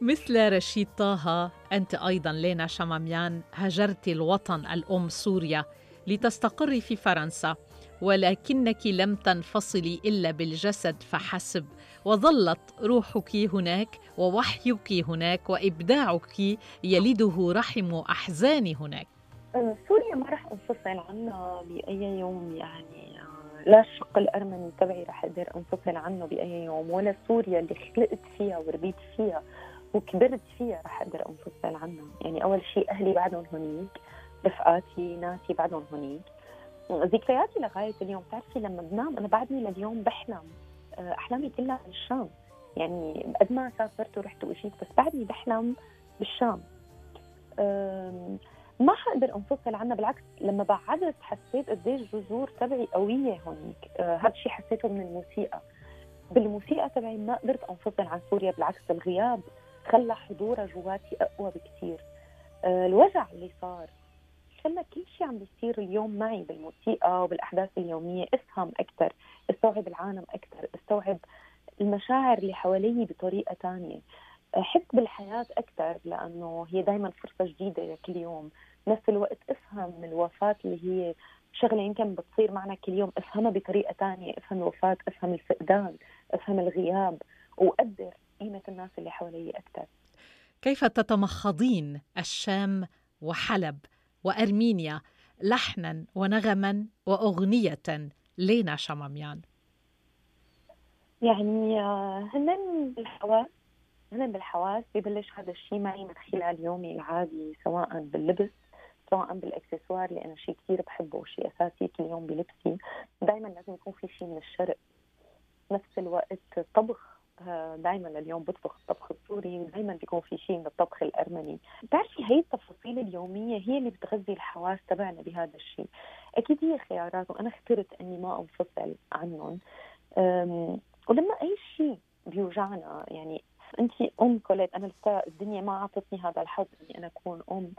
Speaker 1: مثل رشيد طه أنت أيضا لينا شماميان هجرت الوطن الأم سوريا لتستقري في فرنسا ولكنك لم تنفصلي إلا بالجسد فحسب وظلت روحك هناك ووحيك هناك وإبداعك يلده رحم أحزان هناك.
Speaker 8: آه، سوريا ما رح أنفصل عنها بأي يوم يعني آه، لا الشق الارمني تبعي رح أقدر أنفصل عنه بأي يوم ولا سوريا اللي خلقت فيها وربيت فيها وكبرت فيها رح أقدر أنفصل عنها يعني أول شيء أهلي بعدهم هنيك رفقاتي ناسي بعدهم هنيك ذكرياتي لغاية اليوم بتعرفي لما بنام أنا بعدني لليوم بحلم. أحلامي كلها بالشام. يعني قد ما سافرت ورحت واجيت بس بعدني بحلم بالشام. ما حقدر أنفصل عنها بالعكس لما بعدت حسيت قديش الجذور تبعي قوية هونيك. هذا الشيء حسيته من الموسيقى. بالموسيقى تبعي ما قدرت أنفصل عن سوريا بالعكس الغياب خلى حضورها جواتي أقوى بكثير آه، الوجع اللي صار خلى كل شيء عم بيصير اليوم معي بالموسيقى وبالأحداث اليومية أفهم أكثر استوعب العالم أكثر استوعب المشاعر اللي حوالي بطريقة تانية. احس بالحياة أكثر لأنه هي دائما فرصة جديدة كل يوم. نفس الوقت أفهم الوفاة اللي هي شغلة يمكن بتصير معنا كل يوم أفهمها بطريقة تانية. أفهم الوفاة أفهم الفقدان أفهم الغياب وقدر قيمة الناس اللي حوالي أكثر.
Speaker 1: كيف تتمخضين الشام وحلب وأرمينيا لحنا ونغما وأغنية لينا شماميان؟
Speaker 8: يعني آه، هن بالحواس هن بالحواس ببلش هذا الشيء معي من خلال يومي العادي سواء باللبس سواء بالإكسسوار أنا شيء كثير بحبه وشيء أساسي كل يوم بلبسي. دائما لازم يكون في شيء من الشرق. نفس الوقت طبخ دائما لليوم بطبخ الطبخ السوري ودائما بيكون في شيء من الطبخ الأرمني. بتعرفي هي التفاصيل اليومية هي اللي بتغذي الحواس تبعنا بهذا الشيء أكيد هي خيارات وأنا اخترت أني ما أنفصل عنهم. ولما أي شيء بيوجعنا يعني أنت أم كوليت أنا لسه الدنيا ما أعطتني هذا الحظ إني أنا أكون أم.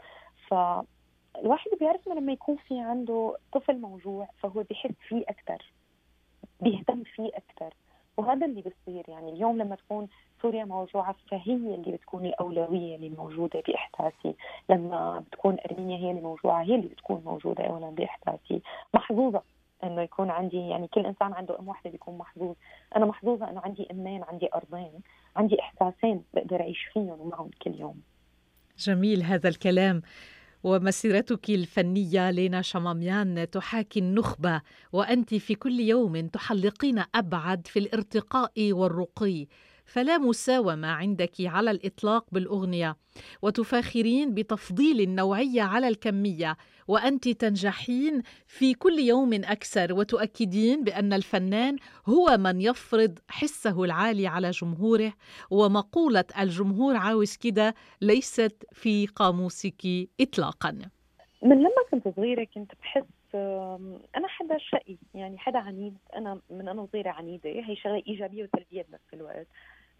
Speaker 8: فالواحد بيعرف إنه لما يكون في عنده طفل موجوع فهو بيحس فيه أكثر بيهتم فيه أكثر وهذا اللي بيصير يعني اليوم لما تكون سوريا موجوعة فهي اللي بتكون الأولوية اللي موجودة بإحساسي. لما بتكون أرمينيا هي اللي موجوعة هي اللي بتكون موجودة أولا بإحساسي. محظوظة إنه يكون عندي يعني كل إنسان عنده أم واحدة بيكون محظوظ. أنا محظوظة إنه عندي أمين عندي أرضين عندي إحساسين بقدر أعيش فيهم ومعهم كل يوم.
Speaker 1: جميل هذا الكلام. ومسيرتك الفنية لينا شماميان تحاكي النخبة وأنت في كل يوم تحلقين أبعد في الارتقاء والرقي. فلا مساومة عندك على الإطلاق بالأغنية وتفاخرين بتفضيل النوعية على الكمية وأنت تنجحين في كل يوم أكثر وتؤكدين بأن الفنان هو من يفرض حسه العالي على جمهوره ومقولة الجمهور عاوز كده ليست في قاموسك إطلاقا.
Speaker 8: من لما كنت صغيرة كنت بحس أنا حدا شقي يعني حدا عنيد أنا من أنا صغيرة عنيدة هي شغلة إيجابية وسلبية بنفس الوقت.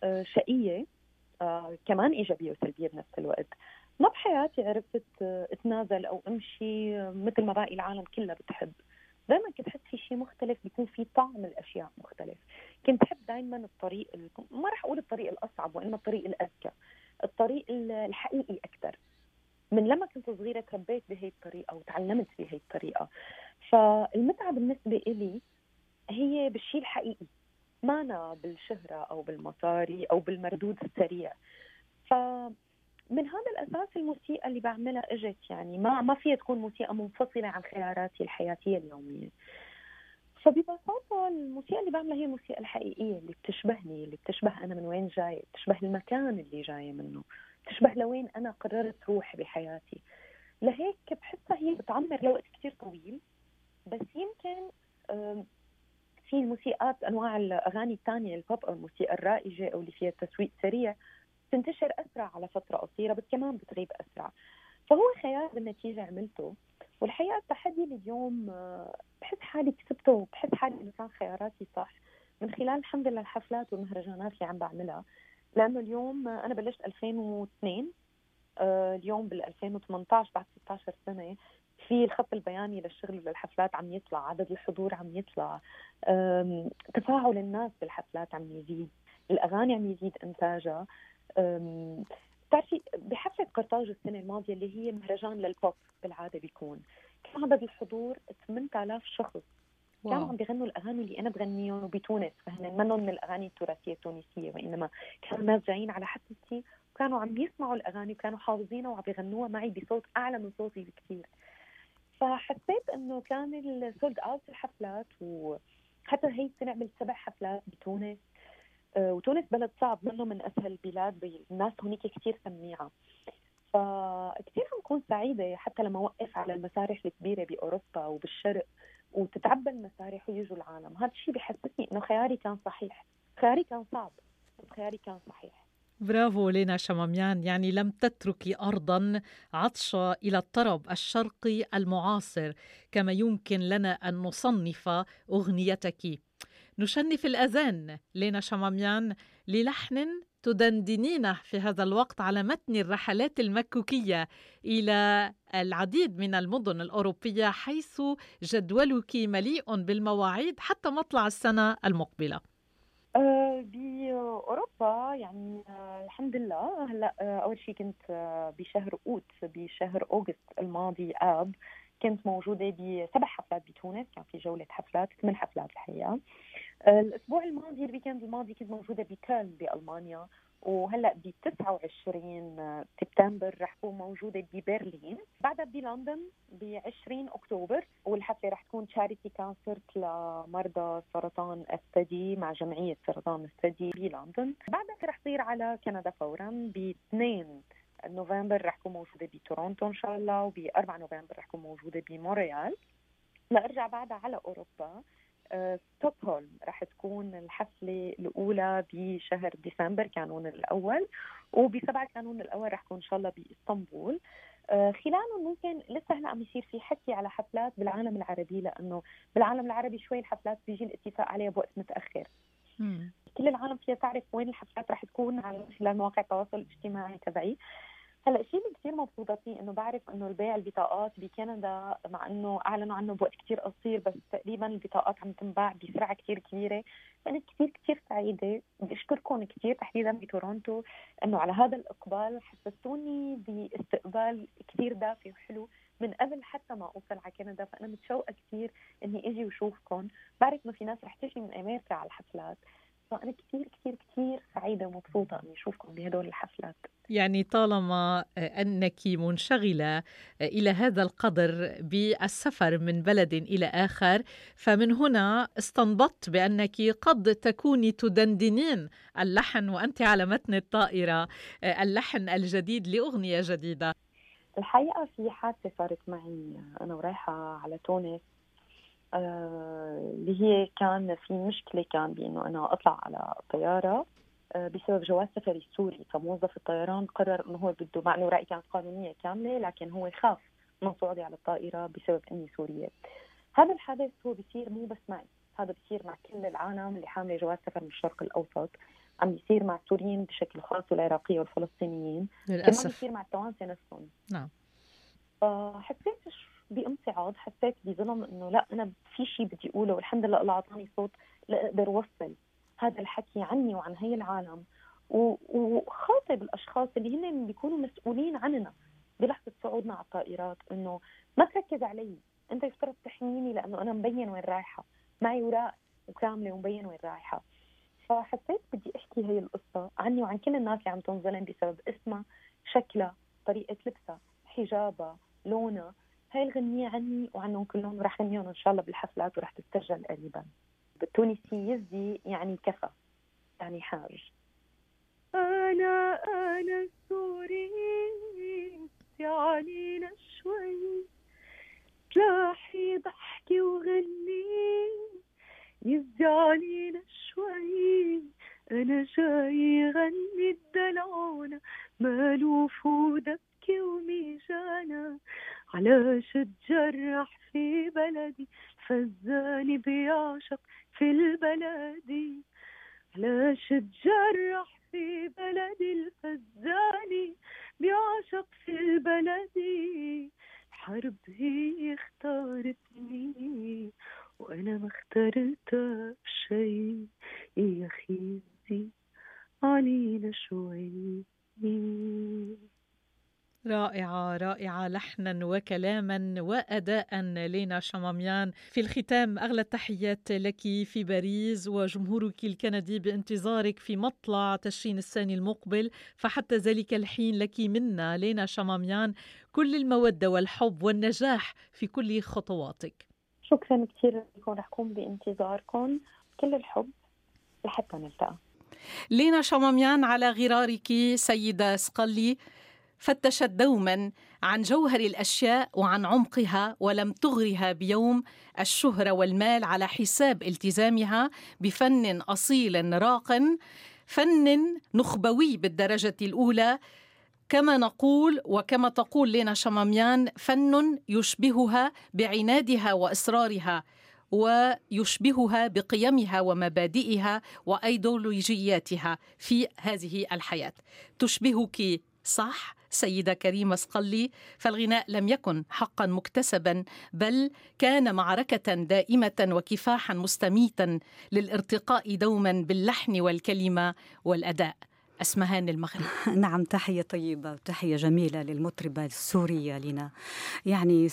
Speaker 8: آه، شقية آه، كمان إيجابية وسلبية بنفس الوقت. ما بحياتي عرفت آه، أتنازل أو أمشي آه، مثل ما باقي العالم كلها بتحب. دائما كنت أحس في شيء مختلف بيكون في طعم الاشياء مختلف. كنت أحب دائما الطريق ال- ما راح أقول الطريق الأصعب وإنما الطريق الأذكى. الطريق ال- الحقيقي أكثر من لما كنت صغيرة تربيت بهي الطريقة وتعلمت بهي الطريقة. فالمتعة بالنسبة إلي هي بالشيء الحقيقي. ما أنا بالشهرة أو بالمصاري أو بالمردود السريع. فمن هذا الأساس الموسيقى اللي بعملها إجت يعني ما ما فيها تكون موسيقى منفصلة عن خياراتي الحياتية اليومية. فببساطة الموسيقى اللي بعملها هي الموسيقى الحقيقية اللي بتشبهني اللي بتشبه أنا من وين جاي بتشبه المكان اللي جاية منه تشبه لوين أنا قررت روح بحياتي. لهيك بحسها هي بتعمر لوقت كثير طويل بس يمكن في الموسيقات أنواع الأغاني الثانية البوب أو الموسيقى الرائجة أو اللي فيها تسويق سريع تنتشر أسرع على فترة قصيرة بس كمان بتغيب أسرع. فهو خيار بالنتيجة عملته والحقيقة التحدي اليوم آه، بحس حالي كسبته وبحس حالي إنه كان خياراتي صح. من خلال الحمد لله الحفلات والمهرجانات اللي عم بعملها لأنه اليوم أنا بلشت 2002 آه، اليوم بال 2018 بعد 16 سنة في الخط البياني للشغل وللحفلات عم يطلع عدد الحضور عم يطلع. تفاعل الناس بالحفلات عم يزيد الأغاني عم يزيد إنتاجها. بتعرفي بحفلة قرطاج السنة الماضية اللي هي مهرجان للبوب بالعادة بيكون كان عدد الحضور 8000 شخص. كانوا. عم بيغنوا الأغاني اللي أنا بغنيهم وبتونس فهن منهم من الأغاني التراثية التونسية وإنما كانوا ناس جايين على حفلتي وكانوا عم يسمعوا الأغاني وكانوا حافظينها وعم بيغنوها معي بصوت أعلى من صوتي بكثير فحسيت إنه كان ال sold out الحفلات وحتى هي السنة عملت سبع حفلات بتونس آه، وتونس بلد صعب منه من أسهل البلاد الناس هونيك كثير سميعة. فكثير عم كون سعيدة حتى لما أوقف على المسارح الكبيرة بأوروبا وبالشرق وتتعبى المسارح ويجوا العالم. هذا الشيء بحسسني إنه خياري كان صحيح. خياري كان صعب بس خياري كان صحيح.
Speaker 1: برافو لينا شماميان. يعني لم تتركي أرضا عطشة إلى الطرب الشرقي المعاصر كما يمكن لنا أن نصنف أغنيتك. نشنف الأذان لينا شماميان للحن تدندنين في هذا الوقت على متن الرحلات المكوكية إلى العديد من المدن الأوروبية حيث جدولك مليء بالمواعيد حتى مطلع السنة المقبلة.
Speaker 8: آه، بأوروبا يعني آه، الحمد لله. هلا آه، أول شيء كنت بشهر أوت بشهر August الماضي آب كنت موجودة بسبع حفلات بتونس كان في جولة حفلات ثمان حفلات الحقيقة. آه، الأسبوع الماضي ال weekend الماضي كنت موجودة ب Köln بألمانيا. وهلأ ب 29 سبتمبر رح اكون موجودة ببرلين. بعدها بلندن ب 20 أكتوبر والحفلة رح تكون charity concert لمرضى سرطان الثدي مع جمعية سرطان الثدي بلندن. بعدها رح تصير على كندا فورا. ب 2 نوفمبر رح اكون موجودة بتورونتو إن شاء الله وب 4 نوفمبر رح اكون موجودة بمونريال. لأرجع بعدها على أوروبا. ستوكهولم رح تكون الحفلة الأولى بشهر ديسمبر كانون الأول وبسبعة كانون الأول رح تكون إن شاء الله بإسطنبول. آه، خلاله ممكن لسه هلا عم يصير في حكي على حفلات بالعالم العربي لأنه بالعالم العربي شوي الحفلات بيجي الاتفاق عليها بوقت متأخر. كل العالم فيها تعرف وين الحفلات رح تكون على خلال مواقع التواصل الاجتماعي تبعي. هلأ الشيء اللي كثير مبسوطة فيه إنه بعرف إنه البيع البطاقات بكندا مع إنه أعلنوا عنه بوقت كثير قصير بس تقريبا البطاقات عم تنباع بسرعة كثير كبيرة. فانا كثير كثير سعيدة. بدي اشكركم كثير تحديدا بتورونتو إنه على هذا الإقبال حسستوني باستقبال كثير دافي وحلو من قبل حتى ما أوصل على كندا. فأنا متشوقة كثير إني أجي وشوفكم. بعرف إنه في ناس رح تجي من أمريكا على الحفلات. فأنا كثير كثير كثير سعيدة ومبسوطة إني أشوفكم بهدول الحفلات.
Speaker 1: يعني طالما أنك منشغلة إلى هذا القدر بالسفر من بلد إلى آخر فمن هنا استنبطت بأنك قد تكوني تدندنين اللحن وأنت على متن الطائرة اللحن الجديد لأغنية جديدة.
Speaker 8: الحقيقة في حادثة صارت معي أنا ورايحة على تونس آه، اللي هي كان في مشكلة كان بإنه أنا أطلع على طيارة. آه، بسبب جواز سفري السوري. فموظف الطيران قرر إنه هو بده مع إنه راي كانت قانونية كاملة لكن هو خاف من صعودي على الطائرة بسبب إني سورية. هذا الحدث هو بيصير مو بس معي هذا بيصير مع كل العالم اللي حاملة جواز سفر من الشرق الأوسط. عم بيصير مع السوريين بشكل خاص والعراقية والفلسطينيين. كمان
Speaker 1: للأسف.
Speaker 8: بيصير مع التوانسة نفسهم.
Speaker 1: نعم.
Speaker 8: فحسيت بامتعاض حسيت بظلم إنه لا أنا في شيء بدي أقوله والحمد لله الله أعطاني صوت لاقدر أوصل. هذا الحكي عني وعن هي العالم. وخاطب الأشخاص اللي هن بيكونوا مسؤولين عننا بلحظة صعودنا على الطائرات إنه ما تركز علي أنت يفترض تحميني لأنه أنا مبين وين رايحة. معي اوراق وكامله ومبين وين رايحة. فحسيت بدي أحكي هي القصة عني وعن كل الناس اللي عم تنظلم بسبب اسمها شكلها طريقة لبسها حجابها لونها. هاي الغنية عني وعنهم كلهم ورح غنيهم إن شاء الله بالحفلات ورح تتسجل قريبا بالتونسي يزي يعني كفى يعني حاج.
Speaker 9: أنا أنا السوري علينا شوي تلاحي ضحكي وغني يزي علينا شوي أنا جاي غني الدلعونة مالوف ودبكي وميجانا علاش تجرح في بلدي فزاني بيعشق في البلدي. علاش تجرح في بلدي الفزاني بيعشق في البلدي. الحرب هي اختارتني وأنا ما اخترتها بشي يا خيزي علينا شوي.
Speaker 1: رائعة رائعة لحنا وكلاما وأداء لينا شماميان في الختام أغلى التحيات لك في باريس وجمهورك الكندي بانتظارك في مطلع تشرين الثاني المقبل. فحتى ذلك الحين لك منا لينا شماميان كل المودة والحب والنجاح في كل خطواتك.
Speaker 8: شكرا كثير لكم رح أكون بانتظاركم. كل الحب لحتى نلتقى
Speaker 1: لينا شماميان على غرارك سيدة سقلي. فتشت دوما عن جوهر الأشياء وعن عمقها ولم تغرها بيوم الشهره والمال على حساب التزامها بفن اصيل راق فن نخبوي بالدرجة الأولى. كما نقول وكما تقول لنا شماميان فن يشبهها بعنادها وإصرارها ويشبهها بقيمها ومبادئها وأيديولوجياتها في هذه الحياة. تشبهك صح؟ سيدة كريمة صقلي فالغناء لم يكن حقا مكتسبا بل كان معركة دائمة وكفاحا مستميتا للارتقاء دوما باللحن والكلمة والأداء. أسمهان المغرب
Speaker 5: نعم تحية طيبة وتحية جميلة للمطربة السورية لنا يعني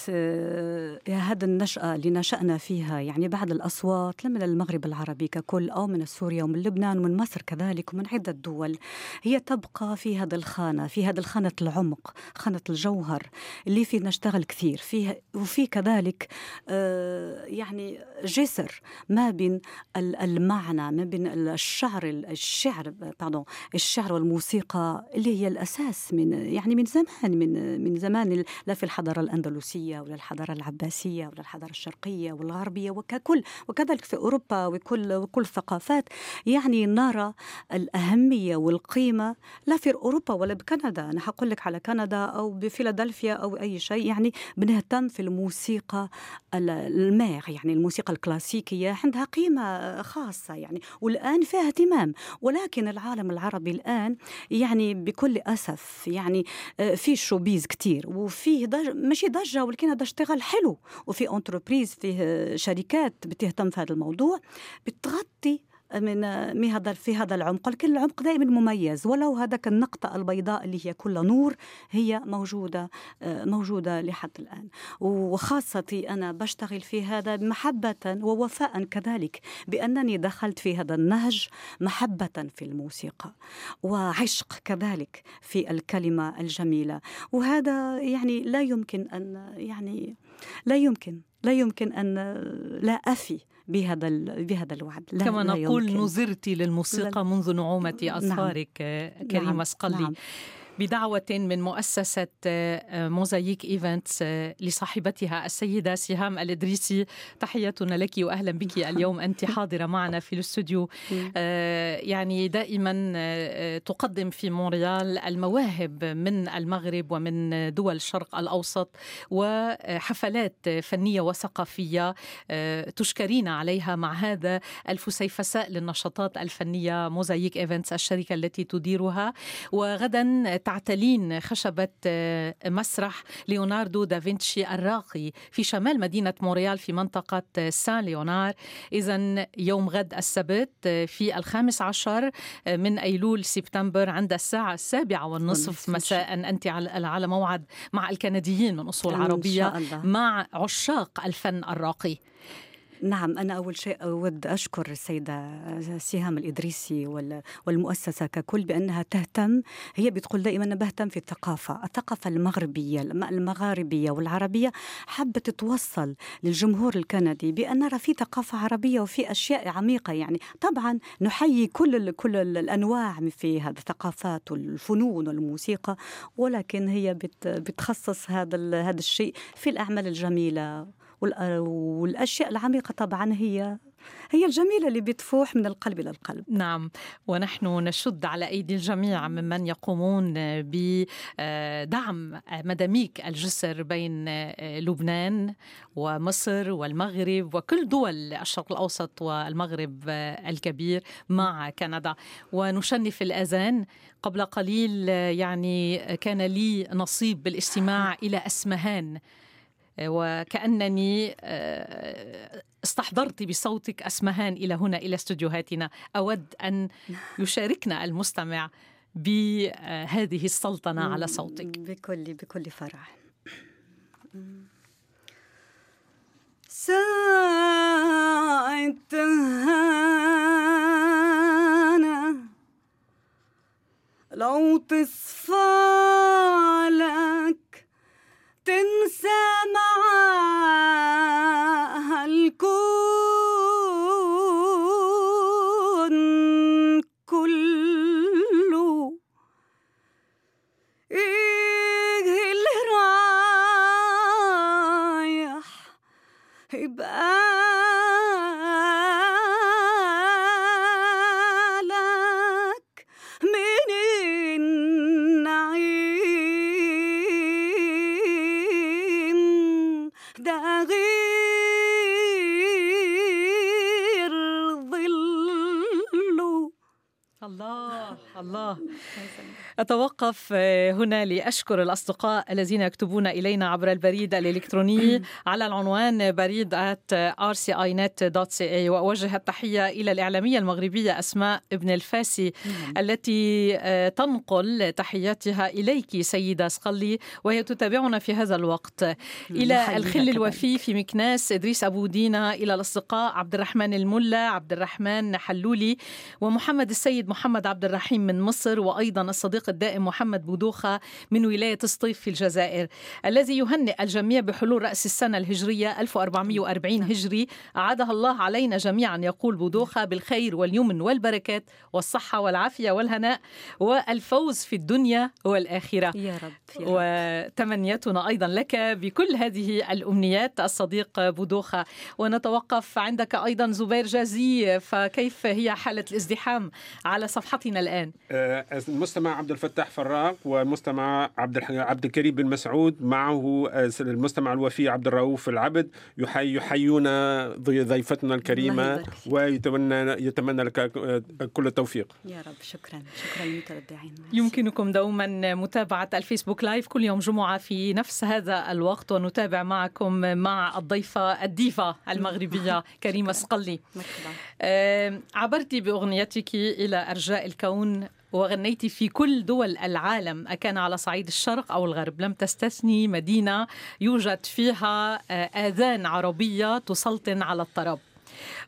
Speaker 5: هذا النشأة اللي نشأنا فيها يعني بعد الأصوات من المغرب العربي ككل أو من سوريا ومن لبنان ومن مصر كذلك ومن عدة دول هي تبقى في هذا الخانة في هذا الخانة العمق خانة الجوهر اللي في نشتغل كثير. فيه وفي كذلك آه، يعني جسر ما بين المعنى ما بين الشعر الشعر الشعر الشعر والموسيقى اللي هي الأساس من يعني من زمان من من زمان لا في الحضارة الأندلسية ولا الحضارة العباسية ولا الحضارة الشرقية والغربية وككل وكذلك في أوروبا وكل وكل الثقافات. يعني نرى الأهمية والقيمة لا في أوروبا ولا بكندا. أنا حقول لك على كندا أو بفيلادلفيا أو أي شيء يعني بنهتم في الموسيقى المير يعني الموسيقى الكلاسيكية عندها قيمة خاصة يعني والآن فيها اهتمام. ولكن العالم العربي الآن يعني بكل أسف يعني آه، في show biz كتير وفيه ضج ماشي ضجة ولكن هذا اشتغل حلو وفي entreprises فيه شركات بتهتم في هذا الموضوع بتغطي من هذا في هذا العمق. لكن العمق دائما مميز. ولو هذاك النقطة البيضاء اللي هي كل نور هي موجودة آه، موجودة لحد الآن. وخاصتي أنا بشتغل في هذا محبة ووفاء كذلك بأنني دخلت في هذا النهج محبة في الموسيقى وعشق كذلك في الكلمة الجميلة. وهذا يعني لا يمكن أن يعني لا يمكن لا يمكن أن لا أفي بهذا بهذا الوعد
Speaker 1: لا كما لا نقول يمكن. نذرت للموسيقى منذ نعومة. أظفارك نعم. كريمة نعم. صقلي نعم. بدعوة من مؤسسة آه، Mosaic Events آه، لصاحبتها السيدة سهام الإدريسي. تحياتنا لك وأهلا بك اليوم. أنت حاضرة معنا في الاستوديو. آه، يعني دائما تقدم في مونريال المواهب من المغرب ومن دول الشرق الأوسط وحفلات فنية وثقافية تشكرين عليها مع هذا الفسيفساء للنشاطات الفنية Mosaic Events الشركة التي تديرها. وغدا تعتلين خشبة آه، مسرح ليوناردو دافنشي الراقي في شمال مدينة مونريال في منطقة آه، سان ليونار إذا يوم غد السبت آه، في الخامس عشر من أيلول سبتمبر عند الساعة السابعة والنصف مساء. أنت على موعد مع الكنديين من أصول عربية مع عشاق الفن الراقي.
Speaker 5: نعم أنا أول شيء أود أشكر السيدة سهام الإدريسي والمؤسسة ككل بأنها تهتم. هي بتقول دائما أنا بهتم في الثقافة. الثقافة المغربية المغاربية والعربية حابة توصل للجمهور الكندي بأن نرى في ثقافة عربية وفي أشياء عميقة. يعني طبعا نحيي كل كل الأنواع في هذه الثقافات والفنون والموسيقى ولكن هي بتخصص هذا هذا الشيء في الأعمال الجميلة. والأشياء العميقة طبعا هي هي الجميلة اللي بتفوح من القلب إلى القلب.
Speaker 1: نعم. ونحن نشد على أيدي الجميع ممن يقومون بدعم مداميك الجسر بين لبنان ومصر والمغرب وكل دول الشرق الأوسط والمغرب الكبير مع كندا. ونشنف الأذان. قبل قليل يعني كان لي نصيب بالاستماع إلى أسمهان. وكأنني آه، استحضرت بصوتك أسمهان إلى هنا إلى استديوهاتنا أود أن يشاركنا المستمع بهذه السلطنة على صوتك.
Speaker 5: بكل بكل فرح. ساعتها لو تصفى لك تنسى معاها الكون.
Speaker 1: أتوقف هنا لأشكر الأصدقاء الذين يكتبون إلينا عبر البريد الإلكتروني على العنوان بريد rcinet.ca وأوجه التحية إلى الإعلامية المغربية أسماء ابن الفاسي التي تنقل تحياتها إليك سيدة سقلي وهي تتابعنا في هذا الوقت. إلى الخل الوفي في مكناس إدريس أبو دينا إلى الأصدقاء عبد الرحمن الملا عبد الرحمن حلولي ومحمد السيد محمد عبد الرحيم من مصر وأيضا الصديق الدائم محمد بودوخة من ولاية سطيف في الجزائر الذي يهنئ الجميع بحلول رأس السنة الهجرية 1440 هجري أعادها الله علينا جميعا يقول بودوخة بالخير واليمن والبركات والصحة والعافية والهناء والفوز في الدنيا والآخرة.
Speaker 5: يا رب, يا رب.
Speaker 1: وتمنياتنا أيضا لك بكل هذه الأمنيات الصديق بودوخة. ونتوقف عندك أيضا زبير جازي فكيف هي حالة الازدحام على صفحتنا الآن؟
Speaker 7: المستمع عبد الفتاح فراق والمستمع عبد عبد الكريم بن مسعود معه المستمع الوفي عبد الرؤوف العبد. يحي يحيون ضيفتنا الكريمة ويتمنى يتمنى لك كل التوفيق.
Speaker 5: يا رب. شكرا. شكرا للمتابعين.
Speaker 1: يمكنكم دوما متابعة الفيسبوك live كل يوم جمعة في نفس هذا الوقت ونتابع معكم مع الضيفة الديفا المغربية كريمة سقلي. عبرت بأغنيتك إلى أرجاء الكون. وغنيت في كل دول العالم أكان على صعيد الشرق أو الغرب. لم تستثني مدينة يوجد فيها آذان عربية تسلطن على الطرب.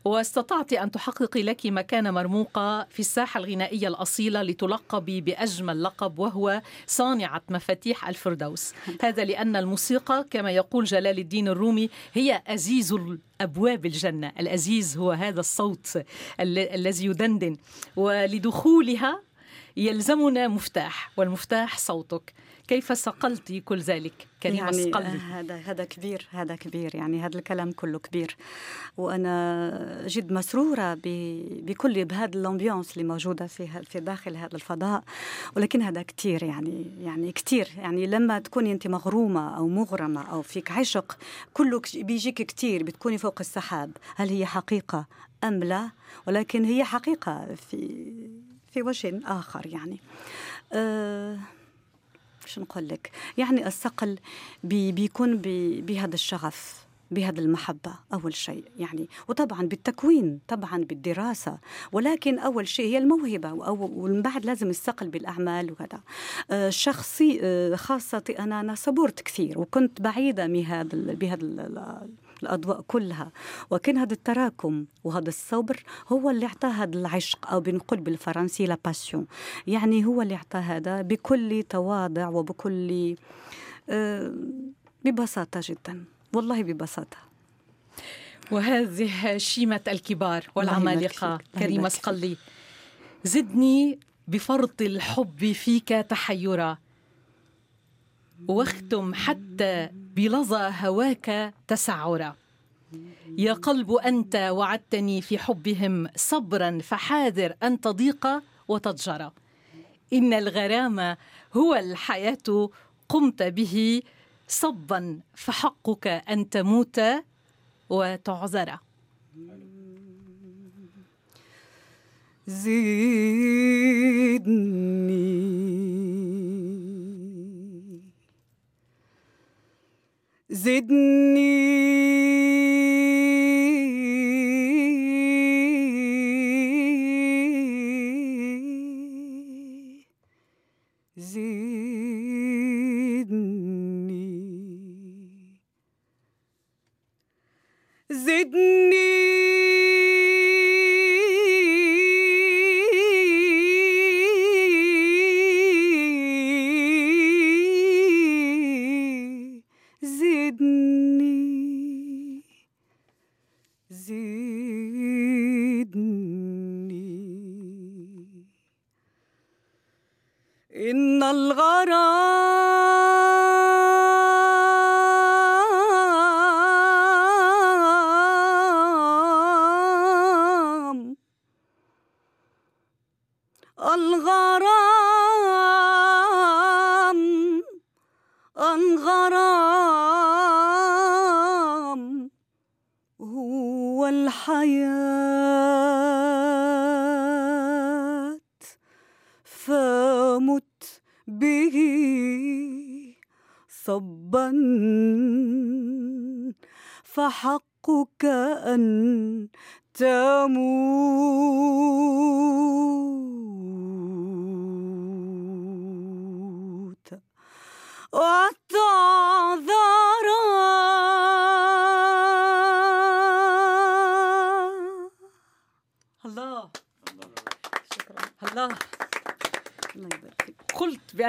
Speaker 1: واستطعت أن تحققي لك مكانة مرموقة في الساحة الغنائية الأصيلة لتلقبي بأجمل لقب وهو صانعة مفاتيح الفردوس. هذا لأن الموسيقى كما يقول جلال الدين الرومي هي أزيز أبواب الجنة. الأزيز هو هذا الصوت الذي يدندن. ولدخولها يلزمنا مفتاح والمفتاح صوتك. كيف صقلت كل ذلك؟ كلمة
Speaker 5: يعني
Speaker 1: صقلي
Speaker 5: هذا هذا كبير هذا كبير. يعني هذا الكلام كله كبير. وأنا جد مسرورة بكل بهذا الامبيونس اللي موجودة في في داخل هذا الفضاء. ولكن هذا كثير يعني يعني كثير يعني لما تكوني أنت مغرومة أو مغرمة أو فيك عشق كله بيجيك كثير بتكوني فوق السحاب. هل هي حقيقة أم لا؟ ولكن هي حقيقة في في وجه آخر يعني. أه شو نقول لك؟ يعني الصقل بي بيكون بي بهذا الشغف بهذا المحبة أول شيء يعني. وطبعا بالتكوين طبعا بالدراسة. ولكن أول شيء هي الموهبة ومن بعد لازم الثقل بالأعمال وكذا آه شخصي آه خاصة أنا أنا صبرت كثير وكنت بعيدة من هذا بهذا الأضواء كلها. وكان هذا التراكم وهذا الصبر هو اللي أعطاه هذا العشق أو بنقول بالفرنسي لا باسيون. يعني هو اللي أعطاه هذا بكل تواضع وبكل آه ببساطة جدا. والله ببساطة.
Speaker 1: وهذه شيمة الكبار والعمالقة. كريمة سقلي زدني بفرط الحب فيك تحيرا. واختم حتى بلظى هواك تسعرا. يا قلب أنت وعدتني في حبهم صبرا فحاذر أن تضيق وتضجر. إن الغرام هو الحياة قمت به صبا فحقك أن تموت وتعذر.
Speaker 5: زدني زدني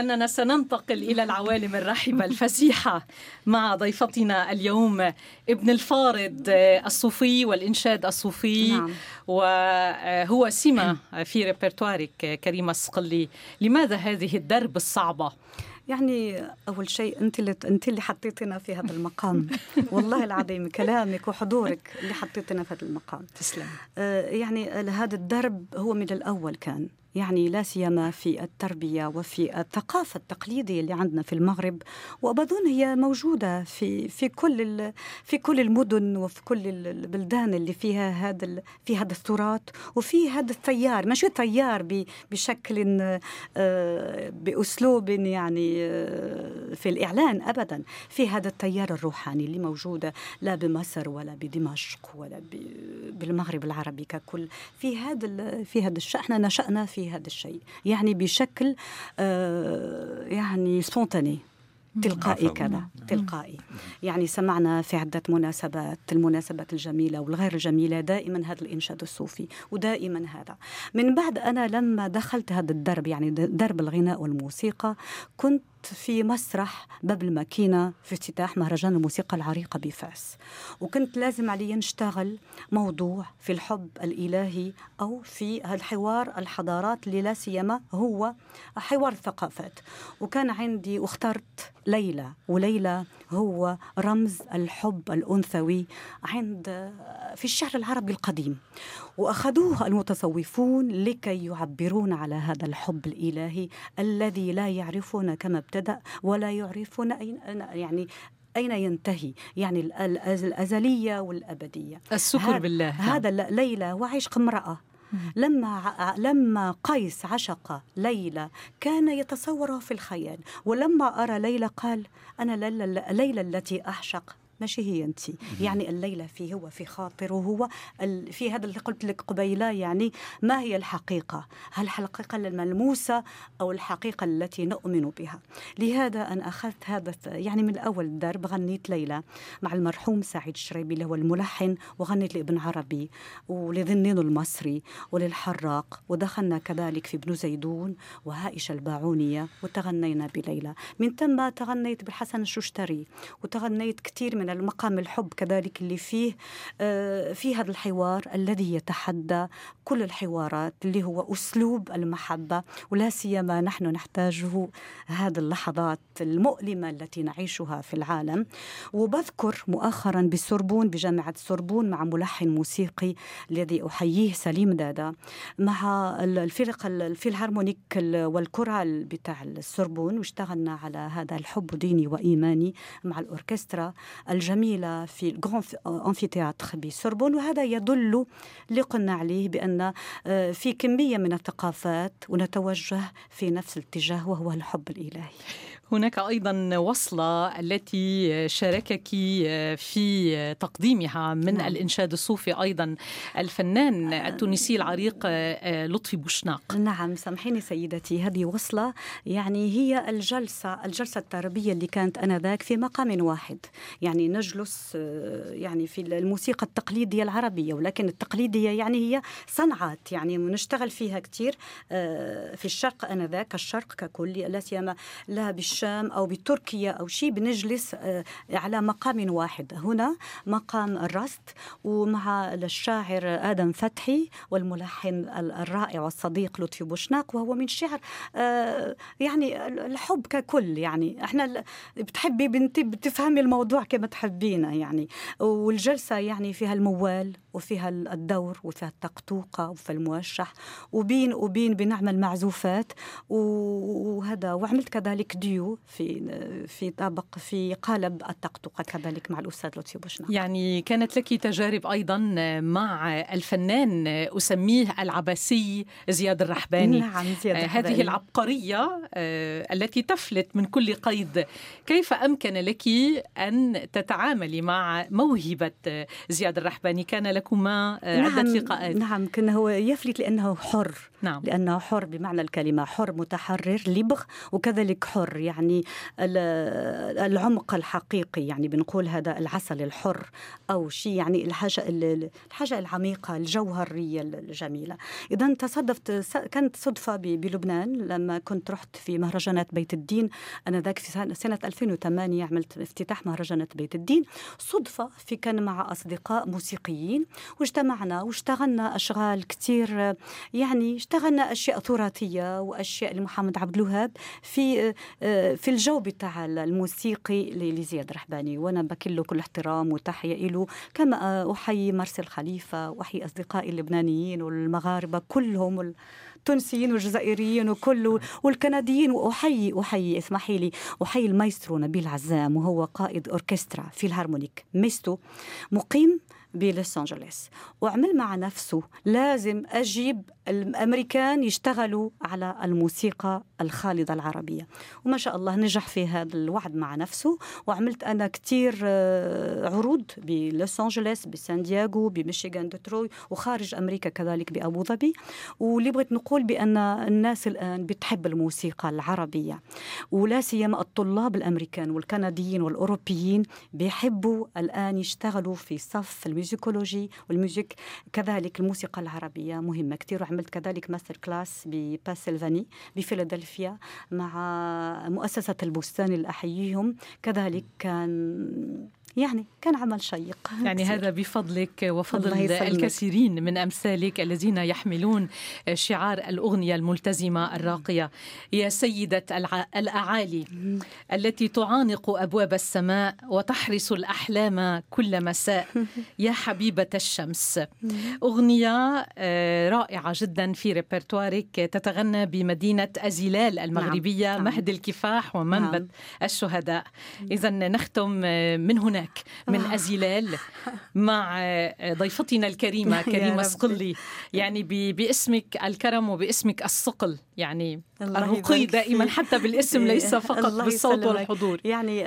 Speaker 1: قلت بأننا سننتقل إلى العوالم الرحبة الفسيحة مع ضيفتنا اليوم ابن الفارض الصوفي والإنشاد الصوفي. نعم. وهو سمة في ريبرتوارك كريمة الصقلي. لماذا هذه الدرب الصعبة؟
Speaker 5: يعني أول شيء أنت اللي أنت اللي حطيتنا في هذا المقام. والله العظيم كلامك وحضورك اللي حطيتنا في هذا المقام.
Speaker 1: تسلم.
Speaker 5: آه يعني هذا الدرب هو من الأول كان. يعني لا سيما في التربية وفي الثقافة التقليدية اللي عندنا في المغرب. وأظن هي موجودة في في كل في كل المدن وفي كل البلدان اللي فيها هذا في هذا التراث وفي هذا التيار. مش تيار بشكل آه، بأسلوب يعني آه، في الإعلان أبدا. في هذا التيار الروحاني اللي موجودة لا بمصر ولا بدمشق ولا بالمغرب العربي ككل. في هذا في هذا الشأن نشأنا في في هذا الشيء. يعني بشكل آه، يعني سبونتاني تلقائي كذا تلقائي. يعني سمعنا في عدة مناسبات المناسبات الجميلة والغير الجميلة دائما هذا الإنشاد الصوفي ودائما هذا. من بعد أنا لما دخلت هذا الدرب يعني درب الغناء والموسيقى كنت في مسرح باب الماكينة في افتتاح مهرجان الموسيقى العريقة بفاس. وكنت لازم علي نشتغل موضوع في الحب الإلهي أو في الحوار الحضارات اللي لا سيما هو حوار الثقافات. وكان عندي واخترت ليلى وليلى هو رمز الحب الأنثوي عند في الشعر العربي القديم. وأخذوه المتصوفون لكي يعبرون على هذا الحب الإلهي الذي لا يعرفون كما ابتدأ ولا يعرفون أين يعني أين ينتهي يعني الأزلية والأبدية.
Speaker 1: السكر بالله.
Speaker 5: هذا ليلى وعشق امرأة. لما لما قيس عشق ليلى كان يتصوره في الخيال ولما أرى ليلى قال أنا ليلى التي أعشق. ماشي هي انت. يعني الليلة فيه هو في خاطره هو في هذا اللي قلت لك قبيلة يعني ما هي الحقيقة؟ هل الحقيقة الملموسه أو الحقيقة التي نؤمن بها؟ لهذا أنا أخذت هذا يعني من اول الدرب غنيت ليلى مع المرحوم سعيد الشريبي اللي هو الملحن وغنيت لابن عربي ولذنين المصري وللحراق ودخلنا كذلك في ابن زيدون وهائشة الباعونية وتغنينا بليلى. من ثم تغنيت بالحسن الششتري وتغنيت كثير من المقام الحب كذلك اللي فيه آه، في هذا الحوار الذي يتحدى كل الحوارات اللي هو أسلوب المحبة ولا سيما نحن نحتاجه هذه اللحظات المؤلمة التي نعيشها في العالم. وبذكر مؤخرا بالسربون بجامعة السربون مع ملحن موسيقي الذي أحييه سليم دادا مع الفرق ال philharmonique والكورال بتاع السربون واشتغلنا على هذا الحب ديني وإيماني مع الأوركسترا الجميلة في ال grand amphithéâtre بسوربون وهذا يدل اللي قلنا عليه بأن آه، في كمية من الثقافات ونتوجه في نفس الاتجاه وهو الحب الإلهي.
Speaker 1: هناك أيضا وصلة التي شاركك في تقديمها من نعم. الإنشاد الصوفي أيضا الفنان التونسي العريق لطفي بوشناق.
Speaker 5: نعم سامحيني سيدتي هذه وصلة يعني هي الجلسة الجلسة التربيه اللي كانت آنذاك في مقام واحد. يعني نجلس يعني في الموسيقى التقليدية العربية ولكن التقليدية يعني هي صنعات يعني نشتغل فيها كثير في الشرق آنذاك الشرق ككل لا سيما لا بالشام أو بتركيا أو شيء بنجلس آه، على مقام واحد. هنا مقام الرست ومع الشاعر آدم فتحي والملحن الرائع والصديق لطفي بوشناق وهو من شعر آه، يعني الحب ككل يعني. إحنا بتحبي بنتي بتفهمي الموضوع كما تحبينه يعني. والجلسة يعني فيها الموال وفيها الدور وفيها التقطوقه وفيها الموشح وبين وبين بنعمل معزوفات وهذا. وعملت كذلك ديو. في في طابق في قالب الطقطقه كذلك مع الأستاذ لطفي بوشنا
Speaker 1: يعني كانت لك تجارب أيضا مع الفنان أسميه العباسي زياد الرحباني.
Speaker 5: نعم زياد
Speaker 1: آه، الرحباني. هذه العبقرية آه، التي تفلت من كل قيد. كيف أمكن لك أن تتعاملي مع موهبة زياد الرحباني؟ كان لكما
Speaker 5: آه،
Speaker 1: عدة نعم لقاءات.
Speaker 5: نعم كان هو يفلت لأنه حر. نعم. لأنه حر بمعنى الكلمة حر متحرر لبغ وكذلك حر. يعني العمق الحقيقي يعني بنقول هذا العسل الحر أو شيء يعني الحاجة الحاجة العميقة الجوهرية الجميلة. إذا تصادفت كانت صدفة بلبنان لما كنت رحت في مهرجانات بيت الدين. أنا ذاك في سنة 2008 عملت افتتاح مهرجانات بيت الدين. صدفة في كان مع أصدقاء موسيقيين واجتمعنا واشتغلنا أشغال كثير يعني اشتغلنا أشياء تراثيه وأشياء لمحمد عبد الوهاب في في الجو بتاع الموسيقي لزياد رحباني وأنا بكل كل احترام وتحية له كما أحيي مرسل خليفة وأحيي أصدقائي اللبنانيين والمغاربة كلهم التونسيين والجزائريين وكل والكنديين وأحيي أحيي اسمحي لي أحيي المايسترو نبيل عزام وهو قائد أوركسترا philharmonique. MESTO مقيم بلوس أنجلوس. وعمل مع نفسه. لازم أجيب الأمريكان يشتغلوا على الموسيقى الخالدة العربية. وما شاء الله نجح في هذا الوعد مع نفسه. وعملت أنا كثير آه، عروض بلوس أنجلوس بسان دياغو بميشيغان ديتروي وخارج أمريكا كذلك بأبو ظبي. واللي بغيت نقول بأن الناس الآن بتحب الموسيقى العربية. ولا سيما الطلاب الأمريكان والكنديين والأوروبيين بيحبوا الآن يشتغلوا في صف ال musicology وال music. كذلك الموسيقى العربية مهمة كثير وعملت كذلك master class ببنسلفانيا بفيلادلفيا مع مؤسسة البستان اللي احييهم كذلك كان يعني كان عمل شيق.
Speaker 1: يعني هذا بفضلك وفضل الكثيرين من أمثالك الذين يحملون شعار الأغنية الملتزمة الراقية. يا سيدة الأعالي التي تعانق أبواب السماء وتحرس الأحلام كل مساء. يا حبيبة الشمس. أغنية آه، رائعة جدا في ريبرتوارك. تتغنى بمدينة أزيلال المغربية نعم. مهد الكفاح ومنبت نعم. الشهداء. إذا نختم من هنا هناك من آه. أزلال مع ضيفتنا الكريمة كريمة صقلي يعني باسمك الكرم وباسمك الصقل يعني الرقي دائما حتى بالاسم ليس فقط بالصوت والحضور.
Speaker 5: يعني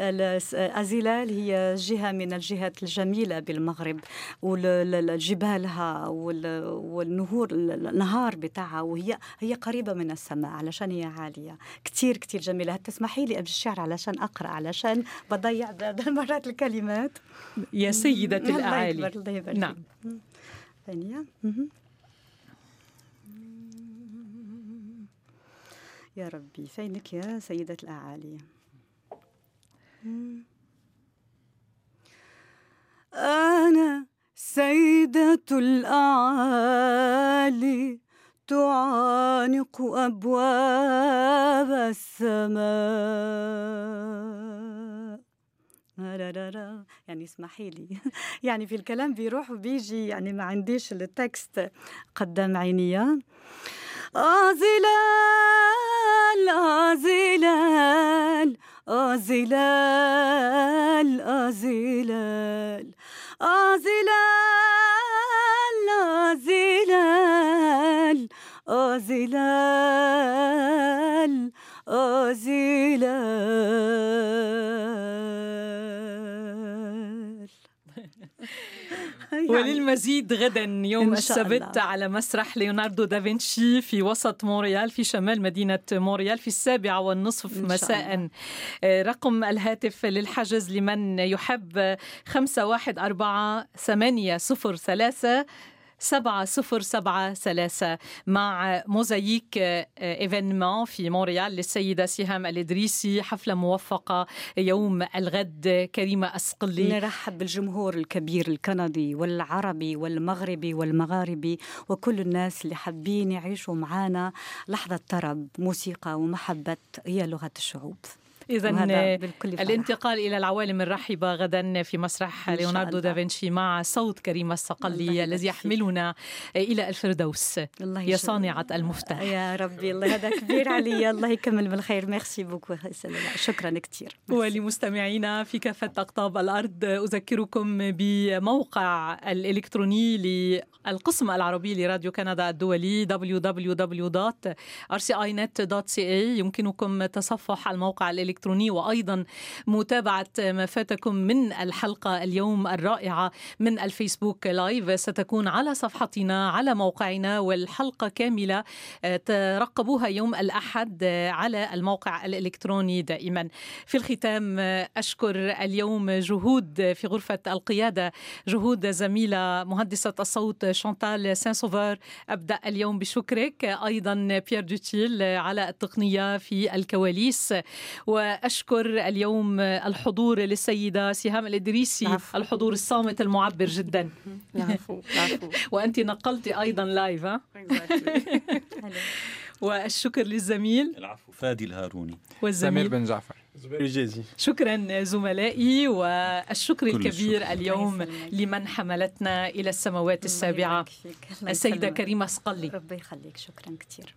Speaker 5: أزلال هي جهة من الجهات الجميلة بالمغرب وجبالها والنهور النهار بتاعها وهي هي قريبة من السماء علشان هي عالية. كتير كتير جميلة. تسمحي لي الشعر علشان أقرأ علشان بضيع مرات الكلمات.
Speaker 1: يا سيدة الأعالي.
Speaker 5: الله يبارك نعم. ثانية. يا ربي فينك يا سيدة الأعالي؟ أنا سيدة الأعالي تعانق أبواب السماء. يعني اسمحي لي. يعني في الكلام بيروح وبيجي يعني ما عنديش التكست قدام عينيا آزلال آزلال آزلال آزلال آزلال آزلال آزلال أزلال. يعني
Speaker 1: وللمزيد غدا يوم السبت. على مسرح ليوناردو دافنشي في وسط مونريال في شمال مدينة مونريال في السابعة والنصف مساء. آه، رقم الهاتف للحجز لمن يحب خمسة واحد أربعة ثمانية صفر ثلاثة سبعة صفر سبعة ثلاثة مع Mosaïque Événement في مونريال للسيدة سهام الإدريسي حفلة موفقة يوم الغد. كريمة الصقلي.
Speaker 5: نرحب بالجمهور الكبير الكندي والعربي والمغربي والمغاربي وكل الناس اللي حابين يعيشوا معنا لحظة طرب موسيقى ومحبة هي لغة الشعوب.
Speaker 1: إذا. الانتقال إلى العوالم الرحبة غدا في مسرح ليوناردو. دافنشي مع صوت كريمة الصقلي الذي. يحملنا إلى الفردوس.
Speaker 5: الله
Speaker 1: يا. صانعة المفتاح.
Speaker 5: يا ربي الله هذا كبير علي. الله يكمل بالخير. merci beaucoup شكرا كثير
Speaker 1: ولمستمعينا في كافة أقطاب الأرض أذكركم بموقع الإلكتروني للقسم العربي لراديو كندا الدولي www.rcinet.ca يمكنكم تصفح الموقع الإلكتروني وأيضا متابعة ما فاتكم من الحلقة اليوم الرائعة من الفيسبوك لايف. ستكون على صفحتنا على موقعنا والحلقة كاملة آه، ترقبوها يوم الأحد آه، على الموقع الإلكتروني دائما. في الختام آه، أشكر اليوم جهود في غرفة القيادة جهود زميلة مهندسة الصوت شانتال سان سوفر أبدأ اليوم بشكرك. أيضا بيير دوتيل على التقنية في الكواليس. وأشكر اليوم الحضور للسيدة سهام الإدريسي
Speaker 5: العفو.
Speaker 1: الحضور الصامت المعبر جدا.
Speaker 5: العفو العفو.
Speaker 1: وأنت نقلتي أيضا live ها؟ والشكر للزميل.
Speaker 2: العفو فادي الهاروني.
Speaker 3: سمير
Speaker 1: والزميل
Speaker 3: بن جعفر.
Speaker 7: زبير.
Speaker 1: شكرا زملائي والشكر الكبير
Speaker 2: الشكر.
Speaker 1: اليوم. لمن حملتنا إلى السماوات السابعة. السيدة كريمة صقلي
Speaker 5: ربي يخليك. شكرا كثير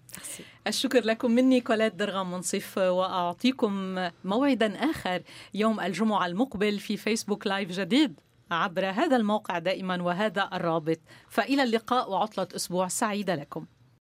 Speaker 1: الشكر لكم مني كولات درغام منصف وأعطيكم موعدا آخر يوم الجمعة المقبل في فيسبوك لايف جديد عبر هذا الموقع دائما وهذا الرابط. فإلى اللقاء وعطلة أسبوع سعيدة لكم.